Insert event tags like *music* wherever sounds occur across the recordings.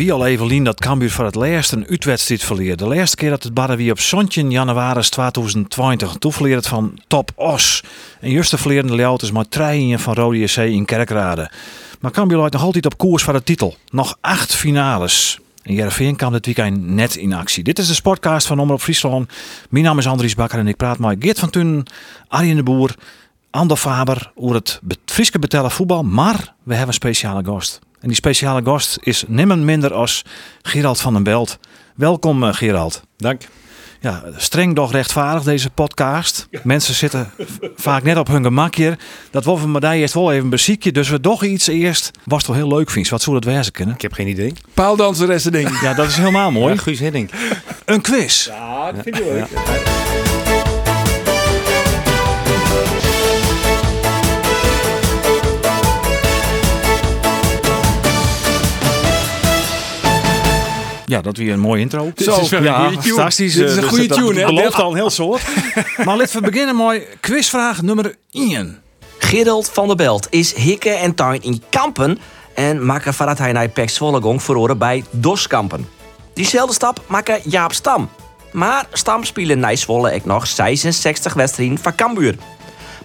Wie al even lien dat Cambuur voor het laatst een uitwedstrijd verleer. De laatste keer dat het barre wie op Sontje januari 2020. Toen het van Top Os. En juist de verleerde leeuwt is maar trein van Rode JC in Kerkrade. Maar Cambuur loopt nog altijd op koers voor de titel. Nog acht finales. En Jereveen kwam dit weekend net in actie. Dit is de sportcast van Omroep Friesland. Mijn naam is Andries Bakker en ik praat met Geert van Tunen, Arjen de Boer, Ander Faber over het Frieske betellen voetbal. Maar we hebben een speciale gast. En die speciale gast is nimmer minder als Gerald van den Belt. Welkom eh, Gerald. Dank. Ja, streng doch rechtvaardig deze podcast. Mensen zitten vaak net op hun gemak hier. Dat we van mij eerst wel even een beziekje. Dus we toch iets eerst. Was het wel heel leuk, Vies. Wat zou dat wezen kunnen? Ik heb geen idee. Paaldanseressen ding. Ja, dat is helemaal mooi. Ja, Guus Hiddink. Een quiz. Ja, dat vind ik leuk. Ja, dat weer een mooie intro. Dit is wel een ja, goede tune. fantastisch. Dit is Eh, een dus goede dat- tune, hè? belooft al een heel soort. *laughs* maar laten we beginnen met quizvraag nummer 1. Gerald van der Belt is hikke en tuin in Kampen en maakt voordat hij naar Pek Zwolle verloren bij Doskampen. Diezelfde stap maakt Jaap Stam. Maar Stam spelen naar Zwolle ook nog 66 wedstrijden van Cambuur.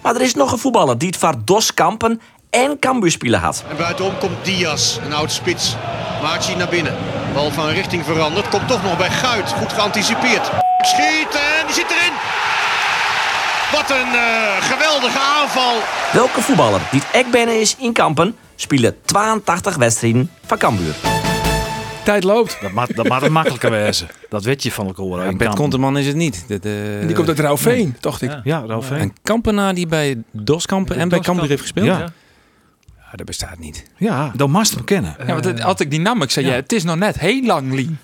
Maar er is nog een voetballer die het voor Doskampen en Cambuur spelen had. En buitenom komt Diaz, een oud spits. Maakt hij naar binnen. Bal van richting veranderd. Komt toch nog bij Guit. Goed geanticipeerd. Schiet en die zit erin. Wat een eh, geweldige aanval. Welke voetballer die het binnen is in Kampen spelen 82 wedstrijden van Cambuur. Tijd loopt. Dat mag, dat mag een makkelijker wezen. Dat weet je van elkaar. Ja, in Bert Kampen. Konteman is het niet. Dat, eh, die komt uit Rauwveen, dacht ik. Ja, Ralfijn. Een kampenaar die bij Doskampen en bij Cambuur heeft gespeeld? Ja. Ja, dat bestaat niet. Ja, dan je hem kennen. Ja, want het, als ik die nam, ik zei, ja. het is nog net heel lang lien.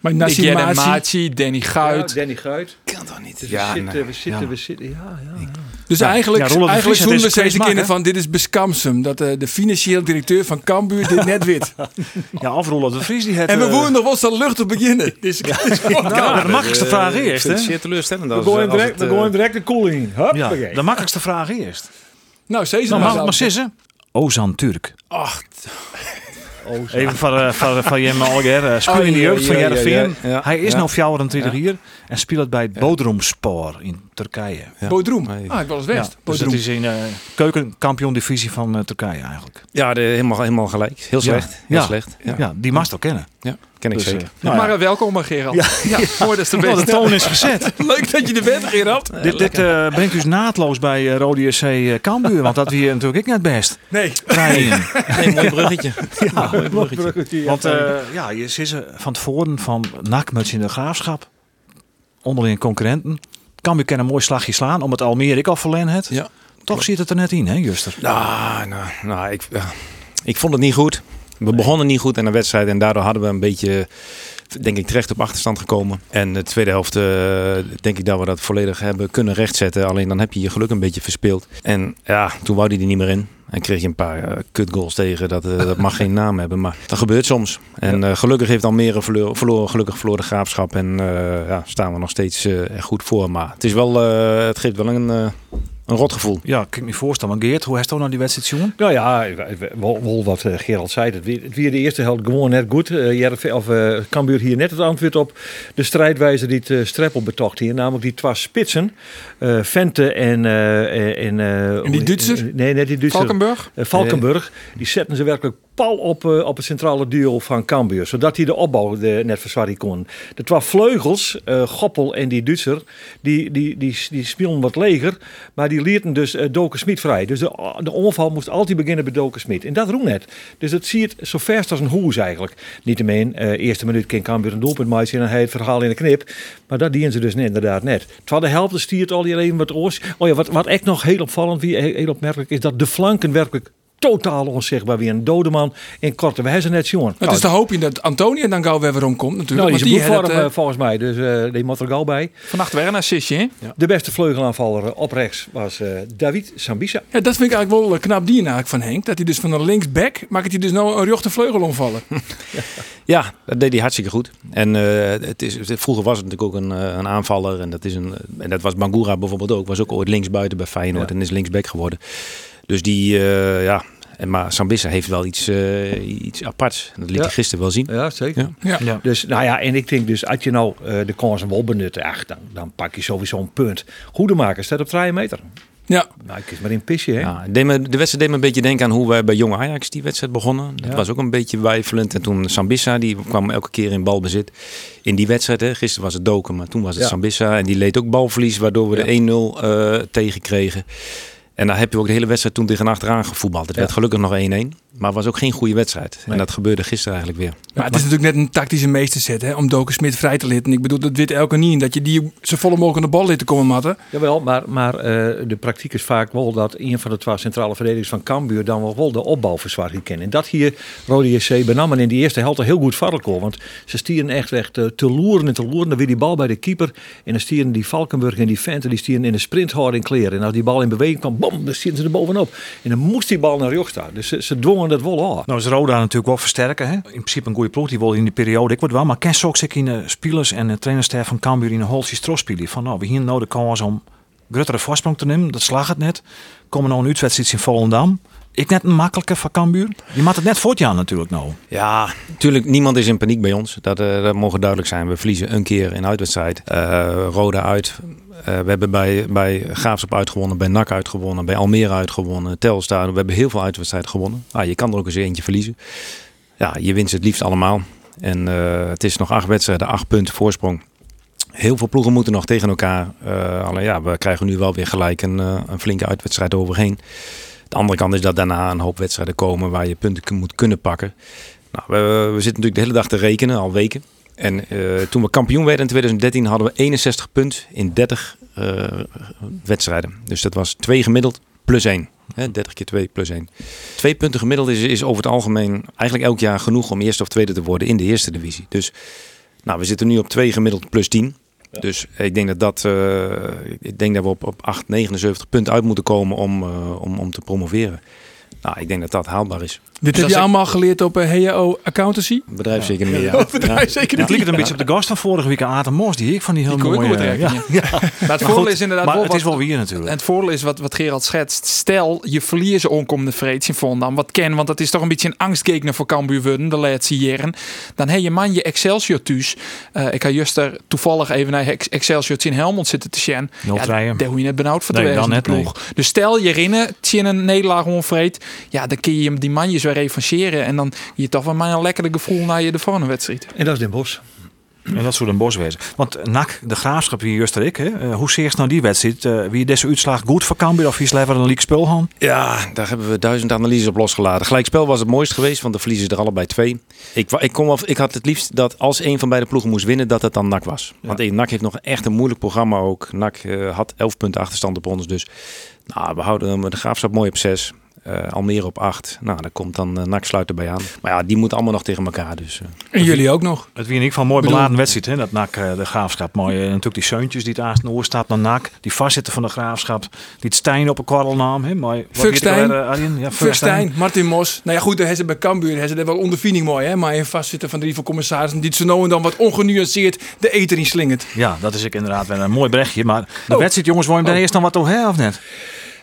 Maar Nassim Maatje. Maatje, Danny Guit. Danny Guit. Kan toch niet? Dus Ja, we nee. zitten, we zitten, Ja. we zitten. Ja, ja. Dus Ja. eigenlijk, Ja, Roland de eigenlijk is ze kennen hè? van dit is beskamsum. Dat eh, de financieel directeur van Cambuur dit net wit. *laughs* Ja, afrollen de Vries die het... En we eh, wonen nog wel zo luchtig beginnen. *laughs* Dus het is Nou, de makkelijkste vraag eerst, hè? zeer teleurstellend. We gooien direct, het, we eh, gooien direct de koeling in. Ja, de makkelijkste vraag eerst. Nou, Cesar. Nou, maar maar sissen. Ozan Turk. Ach, Even van, uh, van, van Jem Alger. Uh, speel in de jeugd ja, van Jereveen. ja, ja. Hij is Ja. nou 24 hier en speelt bij het Bodrumspor in Turkije. ja. Bodroem. Nee. Ah, ik was Ja, West. dus het is in uh, keukenkampioen divisie van uh, Turkije eigenlijk. Ja, de, helemaal, helemaal gelijk. Heel slecht. Heel Ja. slecht. Ja, Ja, die mag wel kennen. Ja, ken ik Dus, zeker. eh, nou maar eh, welkom, eh, Gerald. Ja. Ja, mooi, dat is de toon is gezet. *laughs* Leuk dat je er bent, Gerard. dit dit brengt dus naadloos bij Rode SC uh, Cambuur, want dat weer natuurlijk ik net best. Nee. Treinen. *laughs* Nee, mooi bruggetje. ja, mooi bruggetje. Want ja. ja, je zit ze van tevoren van nakmuts in de graafschap. Onderling concurrenten. Cambuur kan een mooi slagje slaan, om het Almere ik al verlen het. Ja. Toch zit het er net in, hè, Juster? Nou, nou, nou ik, ik vond het niet goed. We begonnen niet goed aan de wedstrijd en daardoor hadden we een beetje, denk ik, terecht op achterstand gekomen. En de tweede helft, eh, denk ik dat we dat volledig hebben kunnen rechtzetten. Alleen dan heb je je geluk een beetje verspeeld. En ja, toen wou hij er niet meer in. En kreeg je een paar uh, kutgoals tegen. Dat, uh, dat mag geen *laughs* naam hebben, maar dat gebeurt soms. En uh, gelukkig heeft Almere verloren, verloren, gelukkig verloren de graafschap. En ja, staan we nog steeds er goed voor. Maar het, is wel, het geeft wel een, een rot gevoel. Ja, kan ik me voorstellen. Maar Geert, hoe heeft hij nou die wedstrijd zien? Nou ja, wel, wel wat uh, Gerald zei. Het weer, het weer de eerste helft gewoon net goed. Uh, of uh, Cambuur hier net het antwoord op de strijdwijze die het uh, Streppel betocht hier. Namelijk die twee spitsen. Uh, Vente en... en, en die Duitser? nee, net die Duitser. Valkenburg? Valkenburg. Die zetten ze werkelijk pal op, uh, op het centrale duo van Cambuur. Zodat hij de opbouw de, net verzwaarden kon. De twee vleugels, uh, Goppel en die Duitser, die, die, die, die speelden wat leger. Maar die lieten dus uh, Doken Smit vrij. Dus de, de onval moest altijd beginnen bij Doken Smit. En dat roept net. Dus dat zie je zo verst als een hoes eigenlijk. Niet te meen, uh, eerste minuut kan Cambuur een doelpunt maken en dan hij het verhaal in de knip. Maar dat dienen ze dus inderdaad net. Tweede helft stiert al hier even wat oors. Oh ja, wat, wat echt nog heel opvallend, heel opmerkelijk is, dat de flanken werkelijk totaal onzichtbaar. Wie een dode man in korte wijze net jongen. Het is te hopen dat Antonia dan gauw weer omkomt natuurlijk. nou, die is goed eh, volgens mij, dus eh, die moet er gauw bij. Vannacht weer een assistje, hè? De beste vleugelaanvaller eh, op rechts was eh, David Sambisa. Ja, dat vind ik eigenlijk wel eh, knap die eigenlijk van Henk. Dat hij dus van een linksback maakt hij dus nou een rechte vleugel omvallen. *laughs* Ja, dat deed hij hartstikke goed. En eh, het is, vroeger was het natuurlijk ook een, een aanvaller. En dat, is een, en dat was Bangura bijvoorbeeld ook. Was ook ooit linksbuiten bij Feyenoord en is linksback geworden. Dus die, eh, ja. En, maar Sambissa heeft wel iets, eh, iets aparts. Dat liet Ja. hij gisteren wel zien. Ja, zeker. Ja. Ja. Dus nou ja, en ik denk dus, als je nou eh, de kansen wel benut, ach, dan, dan pak je sowieso een punt. Goedemaker staat op 3 meter. Ja, Nou, ik kies maar in pisje, hè? Ja, de wedstrijd deed me een beetje denken aan hoe wij bij Jonge Ajax die wedstrijd begonnen. Dat Ja. was ook een beetje wijfelend. En toen Sambissa, die kwam elke keer in balbezit. In die wedstrijd, hè. gisteren was het Doken, maar toen was het Ja. Sambissa. En die leed ook balverlies, waardoor we Ja. de 1-0 eh tegen kregen. En daar heb je ook de hele wedstrijd toen tegen achteraan gevoetbald. Het Ja. werd gelukkig nog 1-1. Maar het was ook geen goede wedstrijd. Nee. En dat gebeurde gisteren eigenlijk weer. maar het is natuurlijk net een tactische meesterzet hè, om Doken Smit vrij te litten. Ik bedoel, dat weet elke niet. Dat je die zo volle mogelijk aan de bal liet te komen matten. Jawel, maar, maar eh, de praktijk is vaak wel dat een van de twee centrale verdedigers van Cambuur dan wel, wel de opbouwverzwaring kennen. En dat hier Rode JC benam in die eerste helft heel goed varkel. Want ze stieren echt, echt eh, te loeren en te loeren. Dan weer die bal bij de keeper. En dan stieren die Valkenburg en die Venten, die stieren in de sprinthouding kleren. En als die bal in beweging kwam, bam, dan stieren ze er bovenop. En dan moest die bal naar staan. Dus ze, ze dwongen dat wel aan. Nou is Roda natuurlijk wel versterken. Hè? In principe een goede ploeg. Die wil in die periode ik word wel. Maar ken ook in de spelers en de trainerstaf van Cambuur in een holtje spelen. Van nou, we hier nou de kans om gruttere voorsprong te nemen. Dat slag het net. Komen nou een uitwedstrijd in Volendam. Ik net een makkelijke van Cambuur. Je maakt het net voor het jaar natuurlijk nou. Ja, natuurlijk, niemand is in paniek bij ons. Dat, eh, dat mogen duidelijk zijn. We verliezen een keer in uitwedstrijd. Eh Roda uit. Eh, we hebben bij, bij Graafschap uitgewonnen, bij NAC uitgewonnen, bij Almere uitgewonnen, Telstar. We hebben heel veel uitwedstrijden gewonnen. Ah, je kan er ook eens eentje verliezen. Ja, je wint ze het liefst allemaal. En eh, het is nog acht wedstrijden, acht punten voorsprong. Heel veel ploegen moeten nog tegen elkaar. Eh, alleen ja, we krijgen nu wel weer gelijk een, een flinke uitwedstrijd overheen. De andere kant is dat daarna een hoop wedstrijden komen waar je punten moet kunnen pakken. Nou, we, we zitten natuurlijk de hele dag te rekenen, al weken. En eh, toen we kampioen werden in 2013 hadden we 61 punten in 30 eh, wedstrijden. Dus dat was 2 gemiddeld plus 1. Hè, 30 keer 2 plus 1. Twee punten gemiddeld is, is over het algemeen eigenlijk elk jaar genoeg om eerste of tweede te worden in de eerste divisie. Dus nou, we zitten nu op 2 gemiddeld plus 10. Dus ik denk dat, dat, eh, ik denk dat we op, op 8, 79 punten uit moeten komen om, om, om te promoveren. Nou, ik denk dat dat haalbaar is. Dit heb als je ik- allemaal geleerd op eh, HAO Accountancy? Bedrijfseconomie, ja. *laughs* ja. zeker Het een beetje op de gast van vorige week, Aten Mos. Die ik van die heel Die mooie... ja. ja. Maar het Maar, voordeel goed, is inderdaad maar wel het wat, is wel weer En natuurlijk. het voordeel is wat, wat Gerald schetst. Stel, je verliest onkomende vreeds in Volendam. Wat ken, want dat is toch een beetje een angstgegner voor Cambuur worden de laatste jaren. Dan heb je man je Excelsior thuis. Eh, ik had juist er toevallig even naar Ex- Excelsior in Helmond zitten te zien. Treien. daar hoef je net benauwd voor te Nee, dan net, ploeg. Dus stel je rinnen, tien een nederlaag onvreed. Ja, dan kun je die manjes weer revancheren. En dan je toch wel maar een lekkere gevoel naar je de volgende wedstrijd. En dat is Den Bosch. En dat zou een bos wezen. Want NAC, de graafschap hier juist ik. Hè? Eh, hoe zeer is nou die wedstrijd? Eh, wie deze uitslag goed voor Cambuur of wie is liever een leek spul gaan? Ja, daar hebben we duizend analyses op losgelaten. Gelijkspel was het mooist geweest, want dan verliezen ze er allebei twee. Ik, ik, wel, ik had het liefst dat als een van beide ploegen moest winnen, dat het dan NAC was. Want NAC heeft nog echt een moeilijk programma ook. NAC eh, had 11 punten achterstand op ons, dus nou, we houden hem de graafschap mooi op 6. Almere op 8. Nou, daar komt dan uh, NAC sluit erbij aan. Maar ja, die moeten allemaal nog tegen elkaar. Dus, uh. En jullie ook nog. Het wie in ieder geval een mooi Bedoel- beladen wedstrijd. Hè? Dat NAC, eh, de graafschap. Mooi, eh, natuurlijk die zeuntjes die het aast oor staat naar NAC. Die vastzitten van de graafschap. Die het Stijn op een kwarrelnaam. Hè? Mooi. Ik eh? Ja, Martin Mos. Nou ja, goed, daar hebben ze bij Cambuur hebben ze er wel ondervinding mooi, hè. Maar in vastzitten van drie van commissarissen die het zo nou en dan wat ongenuanceerd de eter in slingert. Ja, dat is ik inderdaad wel een mooi berichtje. Maar de Oh. wedstrijd, jongens, wil je hem dan Oh. eerst dan wat toe hè, of net?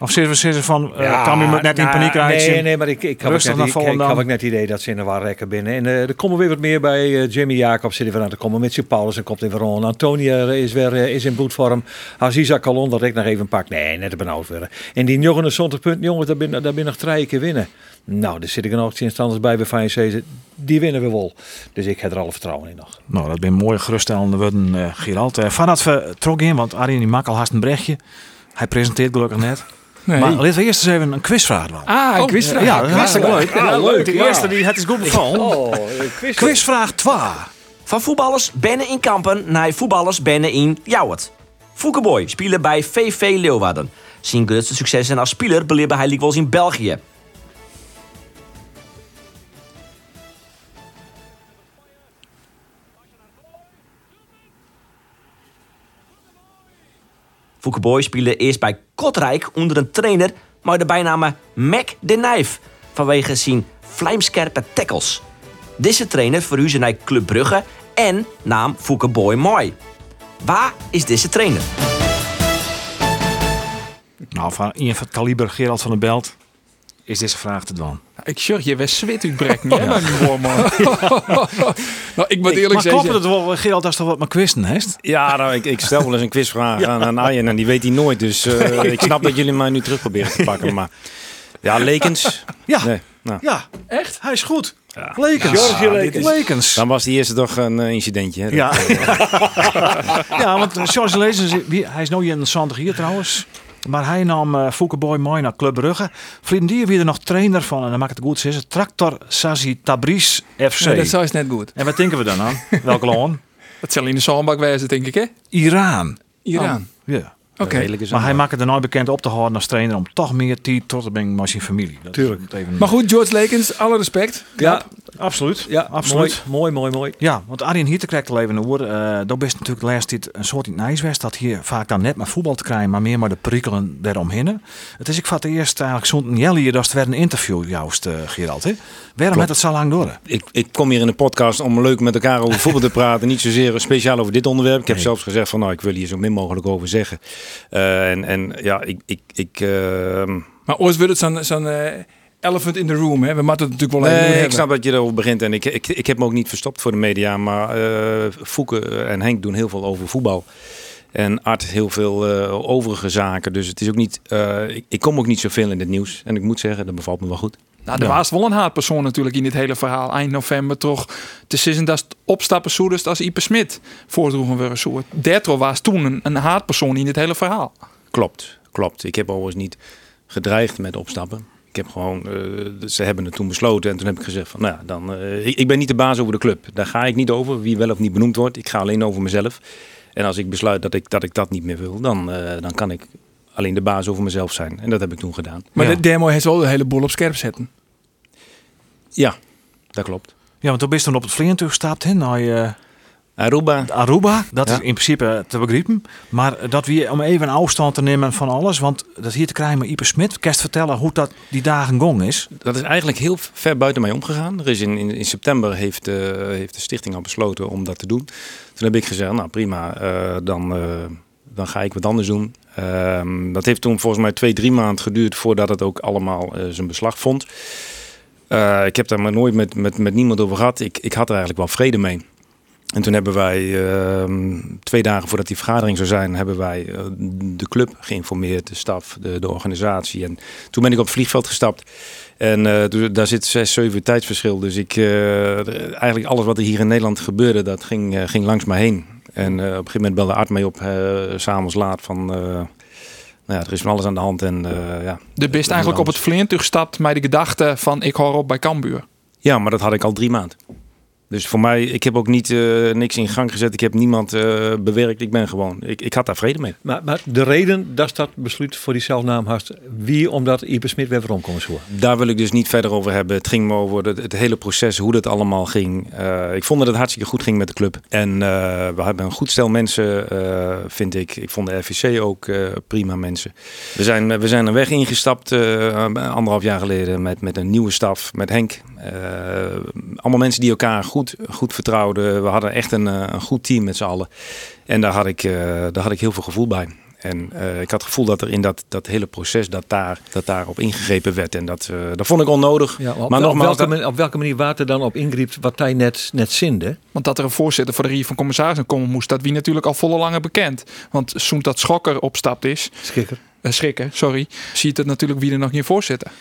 Of zitten we zitten van, eh Ja, kan je net in nou, paniek rijden? Nee, nee, maar ik, ik, had ook Rustig net, naar ik, ik, ook net het idee dat ze in de war rekken binnen. En eh, er komen weer wat meer bij. eh, Jimmy Jacobs zit er weer aan te komen. Mitchell Paulus en komt in Veron. Antonia is weer is in bloedvorm. Aziza Kalon, dat ik nog even pak. Nee, net een benauwd worden. En die 29 punten, jongens, daar ben, daar ben nog drie keer winnen. Nou, daar zit ik er nog instanders bij bij VNC. Die winnen we wel. Dus ik heb er alle vertrouwen in nog. Nou, dat ben mooie geruststellende woorden, eh Gerald. Eh Vanaf we trok in, want Arjen die maakt al haast een brechtje. Hij presenteert gelukkig net. Nee. Maar laten we eerst eens even een quizvraag doen. ah, een Oh, quizvraag. Ja, hartstikke leuk. Ah, leuk, De ja. eerste die het is goed bevallen. Oh, quiz. Quizvraag 2. Van voetballers bennen in Kampen naar voetballers bennen in Jouwert. Foukeboy spelen bij VV Leeuwarden. Zijn grootste successen als speler beleefde hij wel eens in België. Fouke Boy speelde eerst bij Kotrijk onder een trainer maar de bijnaam Mac de Nijf vanwege zijn vlijmscherpe tackles. Deze trainer verhuisde naar Club Brugge en naam Fouke Boy Mooi. Waar is deze trainer? Nou, van een van het kaliber Gerald van der Belt is deze vraag te doen. Ik zeg je, we zwit uitbrekken, hè, bij die woordman. Nou, ik moet eerlijk Maar klopt zeggen... het wel, Gerald, als toch wat maar quisten heeft? Ja, nou, ik, ik stel wel eens een quizvraag aan, aan Arjen en die weet hij nooit. Dus eh, *laughs* ik snap dat jullie mij nu terug proberen te pakken. Maar ja, Lekens. Ja, Nee, nou, ja, Echt? hij is goed. Ja. Lekens. George Lekens. Lekens. dan was die eerste toch een eh, incidentje. Hè? Ja. *laughs* ja, want George Lezens, wie- hij is nu in Zandig hier trouwens. Maar hij nam uh, Fouke Boy mooi naar Club Brugge. Vrienden die weer nog trainer van, en dan maakt het goed, is het Tractor Sazi Tabriz FC. Nee, dat zou is net goed. En wat denken we dan aan? *laughs* Welke land? Dat zal in de zandbak wezen, denk ik, hè? Iran. Iran. Ja. Oké. Maar hij een- maakt het er nooit bekend op te houden als trainer om toch meer tijd tot te brengen met zijn familie. Dat is Tuurlijk. even- Maar goed, George Lekens, alle respect. Ja, absoluut. ja absoluut. Mooi, mooi, mooi. mooi. Ja, want Arjen Hiete krijgt al even een woord. Uh, dat best natuurlijk laatst dit een soort in ijswest dat hier vaak dan net maar voetbal te krijgen, maar meer maar de perikelen daaromheen. Het is ik vat eerst eigenlijk zo'n Jelle hier, dat het werd een interview juist, uh, Gerald. Hè? Waarom had het zo lang door? Ik, ik kom hier in de podcast om leuk met elkaar over voetbal te praten. Niet zozeer speciaal over dit onderwerp. Ik heb Nee. zelfs gezegd van nou, ik wil hier zo min mogelijk over zeggen. Eh, en, en ja, ik... ik, ik ehm, Maar ooit wordt het zo'n zo'n eh, elephant in the room. Hè? We moeten het natuurlijk wel even Nee, doen ik hebben. snap dat je erover begint. En ik, ik, ik heb me ook niet verstopt voor de media. Maar Fouke en Henk doen heel veel over voetbal. En Art heel veel eh, overige zaken. Dus het is ook niet. eh, ik, ik kom ook niet zoveel in het nieuws. En ik moet zeggen, dat bevalt me wel goed. Nou, er was wel een haatpersoon natuurlijk in dit hele verhaal. Eind november toch te dat opstappen zo dus als Ipe Smit voordroegen we zo. Daardoor was toen een, een haatpersoon in dit hele verhaal. Klopt, klopt. Ik heb overigens niet gedreigd met opstappen. Ik heb gewoon, eh, ze hebben het toen besloten en toen heb ik gezegd van, nou ja, dan, eh, ik, ik ben niet de baas over de club. Daar ga ik niet over, wie wel of niet benoemd wordt. Ik ga alleen over mezelf. En als ik besluit dat ik dat, ik dat niet meer wil, dan, eh, dan kan ik alleen de baas over mezelf zijn. En dat heb ik toen gedaan. Maar Ja. de demo heeft wel de hele boel op scherp zetten. Ja, dat klopt. Ja, want toen ben je toen op het vliegtuig gestapt hè, naar eh, Aruba, Aruba. Dat Ja. is in principe te begrijpen. Maar dat we, om even een afstand te nemen van alles, want dat hier te krijgen met Ipe Smit. Kerst vertellen hoe dat die dagen gong is. dat is eigenlijk heel ver buiten mij omgegaan. Er is in, in, in september heeft, eh, heeft de stichting al besloten om dat te doen. Heb ik gezegd, nou prima, eh, dan, eh, dan ga ik wat anders doen. Ehm, dat heeft toen volgens mij twee, drie maanden geduurd voordat het ook allemaal eh, zijn beslag vond. Ik heb daar maar nooit met, met, met niemand over gehad. Ik, ik had er eigenlijk wel vrede mee. En toen hebben wij, ehm, twee dagen voordat die vergadering zou zijn, hebben wij de club geïnformeerd, de staf, de, de organisatie. En toen ben ik op het vliegveld gestapt. En eh, dus daar zit zes, zeven uur tijdsverschil. Dus ik, eh, eigenlijk alles wat er hier in Nederland gebeurde, dat ging, eh, ging langs mij heen. En op een gegeven moment belde Art mij op, s'avonds laat, van... nou ja, er is van alles aan de hand en ja. De best eigenlijk op het vliegtuig gestapt met de gedachte van ik hoor op bij Cambuur. Ja, maar dat had ik al drie maanden. Dus voor mij, ik heb ook niet eh, niks in gang gezet. Ik heb niemand eh, bewerkt. Ik ben gewoon, ik, ik had daar vrede mee. Maar, maar de reden dat dat besluit voor die zelfnaam had, wie omdat Ipe Smit weer komen zo. Daar wil ik dus niet verder over hebben. Het ging me over het, het hele proces, hoe dat allemaal ging. Eh, ik vond dat het hartstikke goed ging met de club. En we hebben een goed stel mensen, vind ik. Ik vond de RVC ook prima mensen. We zijn, we zijn een weg ingestapt anderhalf jaar geleden met, met een nieuwe staf, met Henk. Eh, allemaal mensen die elkaar goed, goed vertrouwden. We hadden echt een, eh, een goed team met z'n allen. En daar had ik, eh, daar had ik heel veel gevoel bij. En eh, ik had het gevoel dat er in dat, dat hele proces dat daar, dat daarop ingegrepen werd. En dat, eh, dat vond ik onnodig. Ja, op, maar nogmaals, op, welke, dat- op welke manier Water dan op ingreep wat hij net, net zinde? Want dat er een voorzitter voor de Rie van Commissarissen komen moest, dat wie natuurlijk al volle lange bekend. Want zo'n dat Schokker opstapt is, Schikker. eh, schrikken, sorry, ziet het natuurlijk wie er nog niet voorzitter.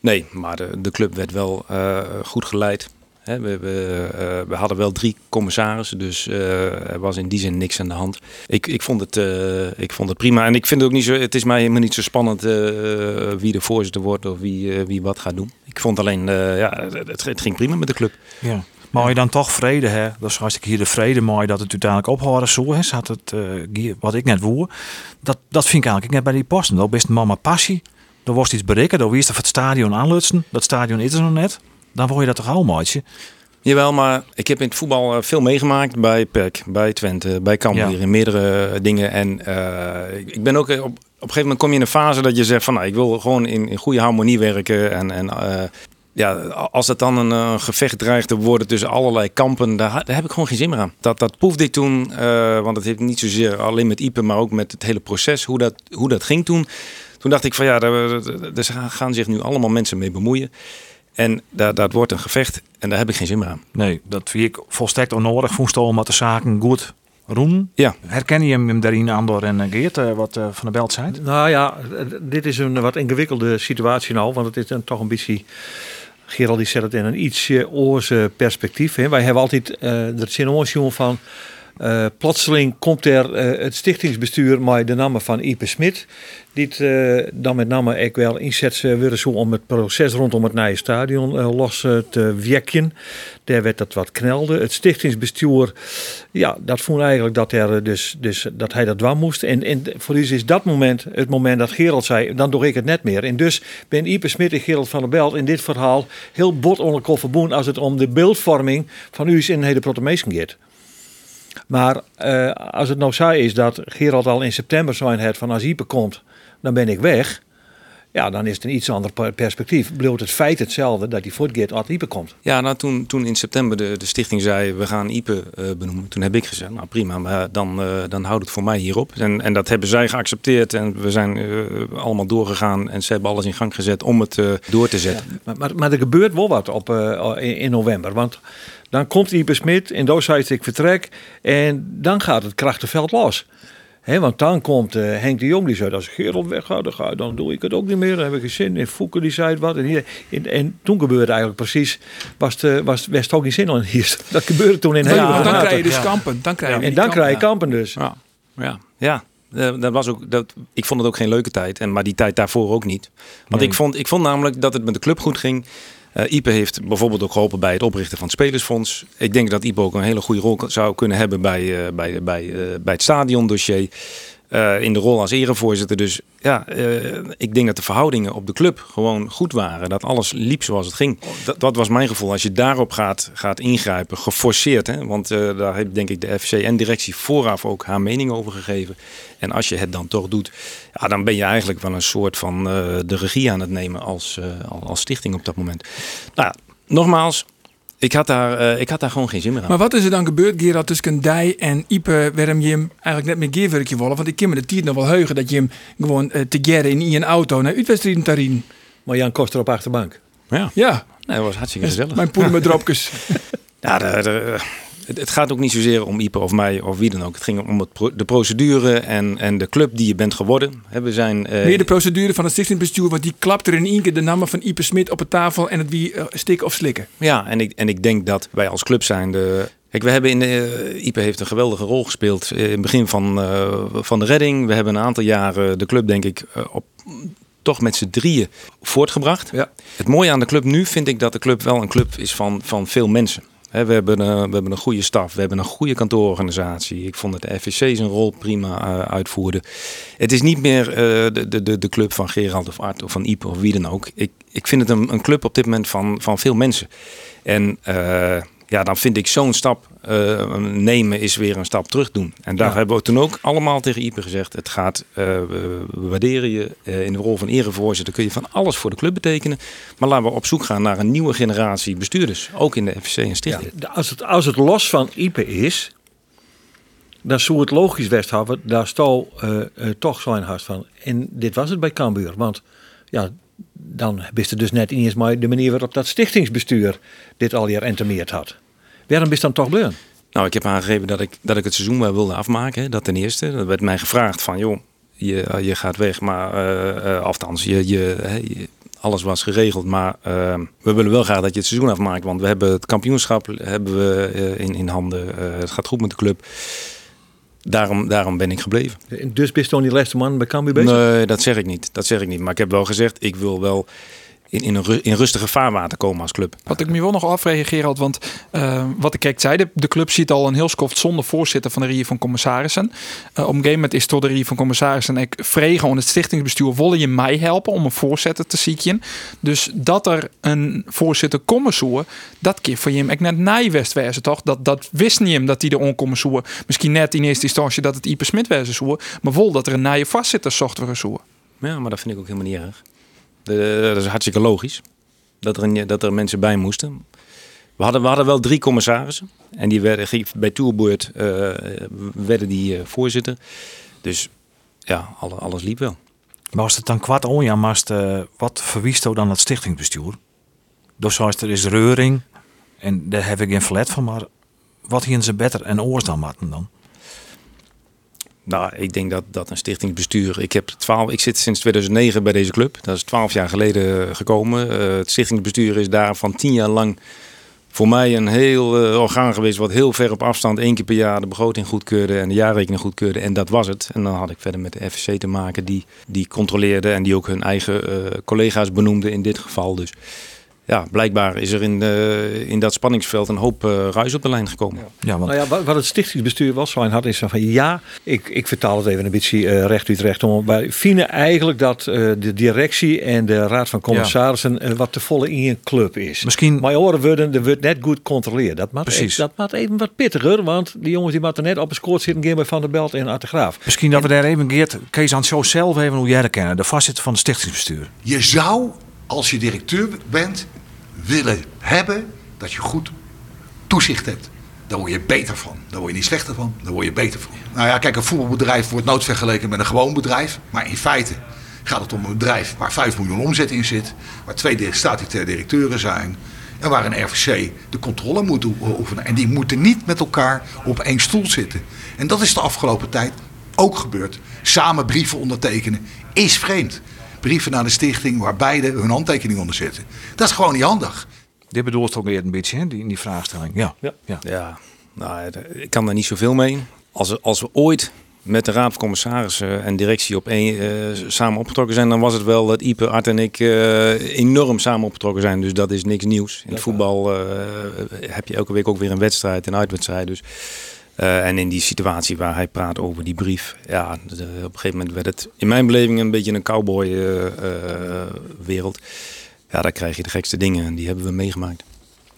Nee, maar de, club werd wel eh, goed geleid. We, eh, we hadden wel drie commissarissen, dus eh, er was in die zin niks aan de hand. Ik, ik, vond het, ik vond het prima. En ik vind het ook niet zo, het is mij helemaal niet zo spannend wie de voorzitter wordt of wie, wie wat gaat doen. Ik vond alleen, ja, het, het ging prima met de club. Ja. Maar je dan toch vrede hè, dus als ik hier de vrede mooi dat het uiteindelijk ophouden zo hè, zat het wat ik net woer, dat, dat vind ik eigenlijk net bij die posten. Dat best mama passie. Er was iets bereiken, dan wist of het stadion aanlutsen. Dat stadion is er nog net. Dan word je dat toch al maatje. Jawel, maar ik heb in het voetbal eh, veel meegemaakt bij PEC, bij Twente, bij Cambuur, Ja. in meerdere eh, dingen. En eh, ik- ben ook op, op een gegeven moment kom je in een fase dat je zegt van, nou, ik wil gewoon in, in goede harmonie werken. En, en ja, als het dan een gevecht dreigt te worden tussen allerlei kampen, daar, heb ik gewoon geen zin meer aan. Dat, dat proefde ik toen, want het heeft niet zozeer alleen met Ipe, maar ook met het hele proces, hoe dat, hoe dat ging toen. Toen dacht ik van ja, daar, gaan zich nu allemaal mensen mee bemoeien. En daar, dat wordt een gevecht en daar heb ik geen zin meer aan. Nee, dat vind ik volstrekt onnodig. Voenstel omdat de zaken goed roen. Ja. Herken je hem daarin, Andor en eh, Geert, eh, wat eh, Van de Belt zei? Nou ja, dit is een wat ingewikkelde situatie nou, want het is dan toch een beetje... Gerald die zet het in een ietsje oorse perspectief. Hè. Wij hebben altijd uh, er zin jongen van... Uh, plotseling komt er uh, het stichtingsbestuur met de naam van Ipe Smit. Die uh, dan met name ook wel inzet willen zo om het proces rondom het nieuwe stadion los te wekken. Daar werd dat wat knelde. Het stichtingsbestuur, ja, dat vond eigenlijk dat, er dus, dus, dat hij dat dwam moest. En, voor u is dat moment het moment dat Gerald zei, dan doe ik het net meer. En dus ben Ipe Smit en Gerald van der Belt in dit verhaal heel bot onder verbonden als het om de beeldvorming van u in hele protomeesken gaat. Maar uh, als het nou zo is dat Gerald al in september zijn het van als komt, dan ben ik weg. Ja, dan is het een iets ander perspectief. Bloot het feit hetzelfde dat hij voortgeeft als Ipe komt. Ja, nou toen, toen in september de, de stichting zei we gaan Ipe uh, benoemen. Toen heb ik gezegd, nou prima, maar dan, uh, dan houdt het voor mij hierop. En, en dat hebben zij geaccepteerd en we zijn uh, allemaal doorgegaan. En ze hebben alles in gang gezet om het door te zetten. Ja, maar, maar, maar, er gebeurt wel wat op, in, in november. Want dan komt Ipe Smit in Doosheid ik vertrek en dan gaat het krachtenveld los. He, want dan komt uh, Henk de Jong die zei, als Gerald weggaat, dan, ga, dan doe ik het ook niet meer. Dan heb ik geen zin. En Fouke die zei wat. En, hier, en, en toen gebeurde eigenlijk precies, was het, was, was het ook geen zin in hier. *laughs* Dat gebeurde toen in ja, hele Dan krijg je dus ja. kampen. Dan krijg je ja, en dan kampen, krijg je kampen dus. Ja, ja. ja. Uh, dat was ook, dat, ik vond het ook geen leuke tijd. En, maar die tijd daarvoor ook niet. Want nee. ik, vond, ik vond namelijk dat het met de club goed ging. Uh, Ipe heeft bijvoorbeeld ook geholpen bij het oprichten van het Spelersfonds. Ik denk dat Ipe ook een hele goede rol zou kunnen hebben bij, uh, bij, bij, uh, bij het stadiondossier. Uh, in de rol als erevoorzitter. Dus ja, ik denk dat de verhoudingen op de club gewoon goed waren. Dat alles liep zoals het ging. Dat, dat was mijn gevoel. Als je daarop gaat, gaat ingrijpen, geforceerd. Hè? Want daar heeft denk ik de FC en directie vooraf ook haar mening over gegeven. En als je het dan toch doet, ja, dan ben je eigenlijk wel een soort van de regie aan het nemen als, als stichting op dat moment. Nou, nogmaals, ik had, daar, uh, ik had daar gewoon geen zin meer aan. Maar wat is er dan gebeurd, Gerard, tussen Dij en Ipe, waarom je hem eigenlijk net meer geerwerkje willen? Want ik kan me de tijd nog wel heugen dat je hem gewoon uh, te gerren in een auto naar uitwedstrijden tarien. Maar Jan Koster op achterbank. Ja, ja. Nee, dat was hartstikke gezellig. Mijn poeder met dropjes. *laughs* ja, de, de, het, het, gaat ook niet zozeer om Ipe of mij of wie dan ook. Het ging om het de procedure en, en de club die je bent geworden. We zijn, uh, nee, de procedure van het stichtingsbestuur, want die klapt er in één keer de namen van Ipe Smit op de tafel en het wie uh, stikken of slikken. Ja, en ik, en ik denk dat wij als club zijn de. Kijk, we hebben in de, uh, Ipe heeft een geweldige rol gespeeld in het begin van, uh, van de redding. We hebben een aantal jaren de club, denk ik, op toch met z'n drieën voortgebracht. Ja. Het mooie aan de club nu vind ik dat de club wel een club is van, van veel mensen. We, hebben een, we hebben een goede staf, we hebben een goede kantoororganisatie. Ik vond dat de FVC zijn rol prima uh, uitvoerde. Het is niet meer uh, de, de, de club van Gerald of Art of van Ipe of wie dan ook. Ik, ik vind het een, een club op dit moment van, van veel mensen. En ja, dan vind ik zo'n stap uh, nemen is weer een stap terug doen. En daar ja. hebben we toen ook allemaal tegen Ipe gezegd. Het gaat, uh, we waarderen je uh, in de rol van erevoorzitter. kun je van alles voor de club betekenen. Maar laten we op zoek gaan naar een nieuwe generatie bestuurders. Ook in de FVC en Stichting. Ja, als, het, als het los van Ipe is, dan zou het logisch best hebben. Daar stal toch zijn hart van. En dit was het bij Cambuur. Want ja, dan wist het dus net niet eens maar de manier waarop dat stichtingsbestuur dit al jaar entemeerd had. Waarom is dan toch bleun? Nou, ik heb aangegeven dat ik, dat ik het seizoen wel wilde afmaken. Dat ten eerste. Dat werd mij gevraagd van, joh, je, je gaat weg. Maar, uh, althans, je, je, alles was geregeld. Maar we willen wel graag dat je het seizoen afmaakt. Want we hebben het kampioenschap hebben we, in, in handen. het gaat goed met de club. Daarom, daarom ben ik gebleven. Dus bist je die laatste man bij Cambuur bezig? Nee, dat zeg ik niet. Dat zeg ik niet. Maar ik heb wel gezegd, ik wil wel in, in, een ru- in rustige vaarwater komen als club. Wat ik me wel nog afvraag, Gerald, want eh, wat ik kijk zei, de, de club ziet al een heel skoft zonder voorzitter van de Rie van Commissarissen. Eh, op een gegeven moment is tot de Rie van Commissarissen ik vregen aan het stichtingsbestuur, willen je mij helpen om een voorzitter te zieken? Dus dat er een voorzitter zoeken, dat keer voor je hem ik net nijwest wezen, toch? Dat, dat wist niet hem dat die er onkomen zoeken. Misschien net in eerste instantie dat het Ipe Smit wezen zoeken, maar wel dat er een nieuwe voorzitter zocht we zoeken. Ja, maar dat vind ik ook helemaal niet erg. De- dat is hartstikke logisch. Dat er, dat er mensen bij moesten. We hadden, we hadden wel drie commissarissen. En die werden bij Tourbeurt eh, werden die eh, voorzitter. Dus ja, alle- alles liep wel. Maar als het dan kwart onja mast, eh, wat verwiest dan dan het stichtingsbestuur? Dus er is reuring, en daar heb ik geen verlet van, maar wat hier ze beter en oors dan matten dan? Nou, ik denk dat, dat een stichtingsbestuur. Ik, heb 12, ik zit sinds 2009 bij deze club. Dat is 12 jaar geleden gekomen. Eh, het stichtingsbestuur is daar van 10 jaar lang voor mij een heel eh, orgaan geweest. Wat heel ver op afstand één keer per jaar de begroting goedkeurde en de jaarrekening goedkeurde. En dat was het. En dan had ik verder met de FSC te maken die, die controleerde en die ook hun eigen eh, collega's benoemde in dit geval. Dus ja, blijkbaar is er in, eh, in dat spanningsveld een hoop eh, ruis op de lijn gekomen. Ja, want Nou ja, wat, het stichtingsbestuur was, zo had is van ja, ik, ik vertaal het even een beetje eh, recht uit recht om. Wij vinden eigenlijk dat eh, de directie en de raad van commissarissen eh, wat te volle in een club is. Misschien- Maar horen worden, er wordt net goed gecontroleerd. Dat maakt, Precies. dat maakt even wat pittiger, want die jongens die moeten net op een scoort zitten, bij Van der Belt en Artegraaf. misschien dat we daar even Geert, Kees aan het show zelf even hoe jij dat kennen, de voorzitter van het stichtingsbestuur. Je zou, als je directeur bent, willen hebben dat je goed toezicht hebt. Daar word je beter van. Daar word je niet slechter van, daar word je beter van. Nou ja, kijk, een voetbalbedrijf wordt nooit vergeleken met een gewoon bedrijf. Maar in feite gaat het om een bedrijf waar 5 miljoen omzet in zit. Waar twee statutaire directeuren zijn. En waar een RVC de controle moet oefenen. En die moeten niet met elkaar op één stoel zitten. En dat is de afgelopen tijd ook gebeurd. Samen brieven ondertekenen is vreemd. Brieven naar de stichting waar beide hun handtekening onder zitten. Dat is gewoon niet handig. Dit bedoelt ook weer een beetje, hè, die, die vraagstelling. Ja. Ja. ja. Ja, nou, ik kan daar niet zoveel mee. Als, we- als we ooit met de raad van commissarissen en directie op één, eh, samen opgetrokken zijn, dan was het wel dat Ipe, Art en ik eh, enorm samen opgetrokken zijn. Dus dat is niks nieuws. In het voetbal eh, heb je elke week ook weer een wedstrijd, een uitwedstrijd. Dus, eh, en in die situatie waar hij praat over die brief, ja, op een gegeven moment werd het in mijn beleving een beetje een cowboy-wereld. ja, daar krijg je de gekste dingen en die hebben we meegemaakt.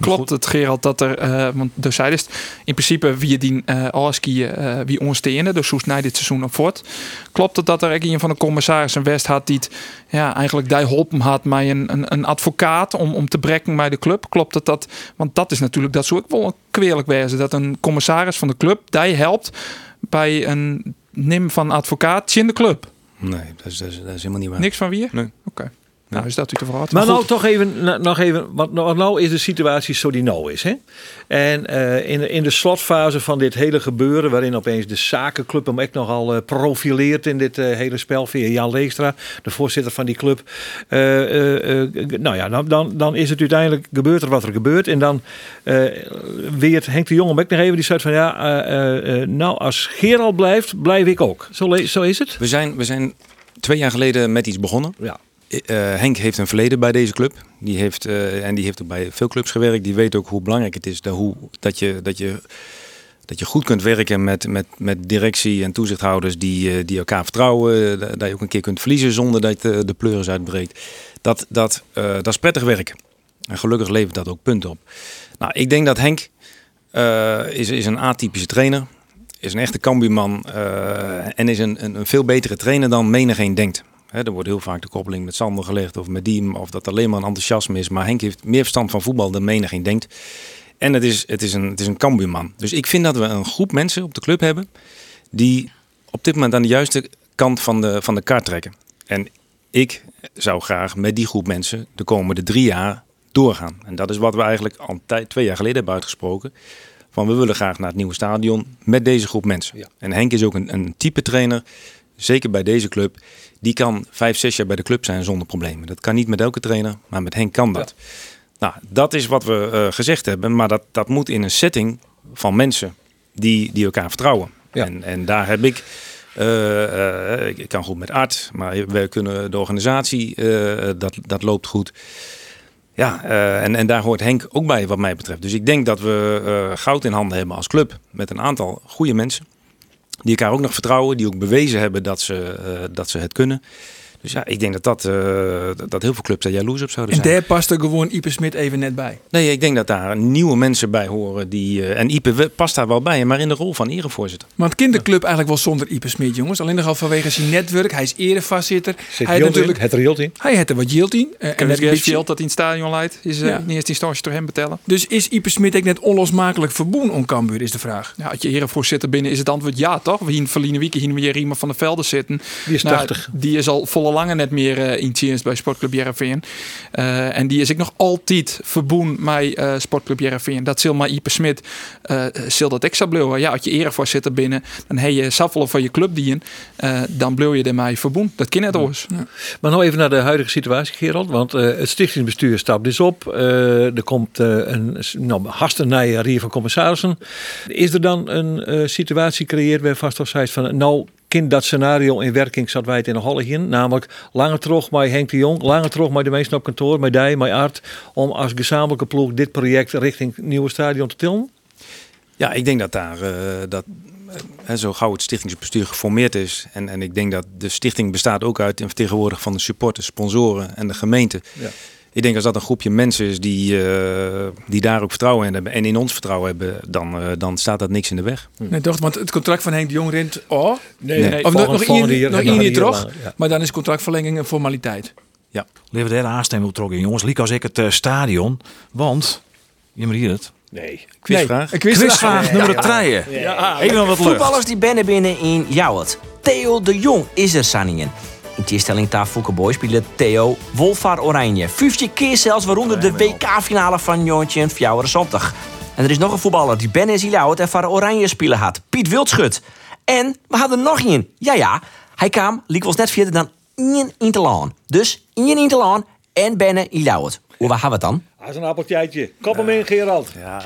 Klopt het, Gerald, dat er, eh, want dus zei dus, in principe wie die uh, Alski uh, wie ondersteunen, dus hoe snijdt dit seizoen op voort. Klopt het dat er ook een van de commissarissen West had die het, ja, eigenlijk die geholpen had met een, een, een advocaat om, om te brekken bij de club? Klopt het dat, want dat is natuurlijk, dat zou ik wel kwalijk wezen, dat een commissaris van de club die helpt bij een nim van advocaat in de club. Nee, dat is, dat is, dat is helemaal niet waar. Niks van wie? Nee. Oké. Okay. Nou, is dat u te verhaal. Maar nou toch even, nog even, want nou, nou is de situatie zo die nou is. Hè? En uh, in, de, in de slotfase van dit hele gebeuren, waarin opeens de zakenclub hem echt nogal uh, profileert in dit uh, hele spel via Jan Leestra, de voorzitter van die club. nou ja, dan, dan, dan is het uiteindelijk gebeurd er wat er gebeurt. En dan weer Henk de Jong ook nog even, die zei van ja, nou als Gerald blijft, blijf ik ook. Zo, zo is het. We zijn, we zijn twee jaar geleden met iets begonnen. Ja. Uh, Henk heeft een verleden bij deze club. Die heeft, uh, en die heeft ook bij veel clubs gewerkt. Die weet ook hoe belangrijk het is dat, hoe, dat, je, dat, je, dat je goed kunt werken met, met, met directie en toezichthouders die, uh, die elkaar vertrouwen. Dat je ook een keer kunt verliezen zonder dat de, de pleuris uitbreekt. Dat, dat, dat is prettig werken. En gelukkig levert dat ook punten op. Nou, ik denk dat Henk is, is een atypische trainer. Is een echte kambuurman. en is een, een, een veel betere trainer dan menigeen denkt. He, er wordt heel vaak de koppeling met Sander gelegd of met Diem, of dat alleen maar een enthousiasme is. Maar Henk heeft meer verstand van voetbal dan menigeen denkt. En het is, het is een, het is een kambuurman. Dus ik vind dat we een groep mensen op de club hebben die op dit moment aan de juiste kant van de, van de kaart trekken. En ik zou graag met die groep mensen de komende drie jaar doorgaan. En dat is wat we eigenlijk al twee jaar geleden hebben uitgesproken. Van we willen graag naar het nieuwe stadion met deze groep mensen. Ja. En Henk is ook een, een type trainer, zeker bij deze club, die kan vijf, zes jaar bij de club zijn zonder problemen. Dat kan niet met elke trainer, maar met Henk kan dat. Ja. Nou, dat is wat we uh, gezegd hebben, maar dat, dat moet in een setting van mensen die, die elkaar vertrouwen. Ja. En, en daar heb ik Eh, eh, ik kan goed met Art, maar we kunnen de organisatie, eh, dat, dat loopt goed. Ja, eh, en, en daar hoort Henk ook bij wat mij betreft. Dus ik denk dat we eh, goud in handen hebben als club. Met een aantal goede mensen. Die elkaar ook nog vertrouwen. Die ook bewezen hebben dat ze, eh, dat ze het kunnen. Dus ja, ik denk dat, dat, eh, dat- dat heel veel clubs daar jaloers op zouden En zijn. daar past er gewoon Ipe Smit even net bij. Nee, ik denk dat daar nieuwe mensen bij horen. Die, eh, en Ipe past daar wel bij, maar in de rol van erevoorzitter. Maar het kinderclub eigenlijk wel zonder Ipe Smit, jongens. Alleen nog al vanwege zijn netwerk. Hij is erevoorzitter. Zit Hij natuurlijk... in, het in. Hij had er wat yield in. eh, en En het een beetje- geld dat in het stadion leidt, is Ja. in eerste instantie door hem betellen. Dus is Ipe Smit ook net onlosmakelijk verboen om Cambuur, is de vraag. Ja, als je erevoorzitter binnen is het antwoord ja, toch? We hier verliezen week hier weer iemand van de velden zitten. Die is Nou, 80. Die is al lange net meer eh in dienst bij Sportclub Jereveen. Eh en die is ik nog altijd verboen met eh, Sportclub Jereveen. Dat zal maar Ipe Smit zal dat extra blijven. Ja, als je erevoorzitter binnen, dan heb je zoveel van je club dien. eh dan blijf je ermee verboen. Dat kan net. Maar nou even naar de huidige situatie, Gerald. Want het stichtingsbestuur stapt dus op. Er komt een nou, hastenij rier van commissarissen. Is er dan een situatie gecreëerd waar vast of van... nou, kind dat scenario in werking zat wij het in de holle in. Namelijk langer terug met Henk de Jong. Langer terug met de mensen op kantoor, met die, met Art. Om als gezamenlijke ploeg dit project richting het nieuwe stadion te tillen. Ja, ik denk dat daar eh, dat, eh, zo gauw het stichtingsbestuur geformeerd is. En, en ik denk dat de stichting bestaat ook uit een vertegenwoordiger van de supporters, sponsoren en de gemeente. Ja. Ik denk als dat een groepje mensen is die, eh, die daar ook vertrouwen in hebben en in ons vertrouwen hebben, dan, eh, dan staat dat niks in de weg. Nee, toch? Want het contract van Henk de Jong rent... Oh, Nee, nee. Of nog, één nog jaar terug. ja. Maar dan is contractverlenging een formaliteit. Leven daar aanstemmen wil trokken, jongens. Liek als ik het eh, stadion. Want, je moet hier het. Nee. Quizvraag. Nee, quizvraag. Quizvraag nummer 3. Even nog wat lucht. Voetballers die binnen binnen in Jouwert. Theo de Jong is er sanningen. In tegenstelling tot speelde Theo Wolfar Oranje. 50 keer zelfs, waaronder de WK-finale van Joontje en Zondag. En er is nog een voetballer die binnen is en voor Oranje spelen had. Piet Wildschut. En we hadden nog één. Ja, ja. Hij kwam, liep was net verder dan één in te laan. Dus één in te laan en binnen in Jouwert. Hoe waar hebben we het dan? Hij is een appeltje. Kap hem in, Gerald. Ja,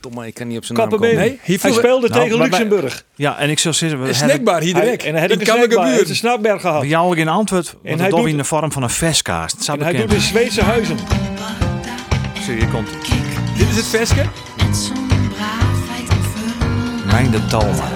tom, maar ik kan niet op zijn naam Kap hem komen. in. Nee, hij speelde Nou, tegen Luxemburg. Ja, en ik zou zeggen, we Een hebben snackbar hier direct. en hij had in ook een snackbar. Gehad. We jou geen antwoord, En hij doet- in de vorm van een zou En hij doet in Zweedse huizen. Zie je, komt. Dit is het verlangen. Mijn de Talma.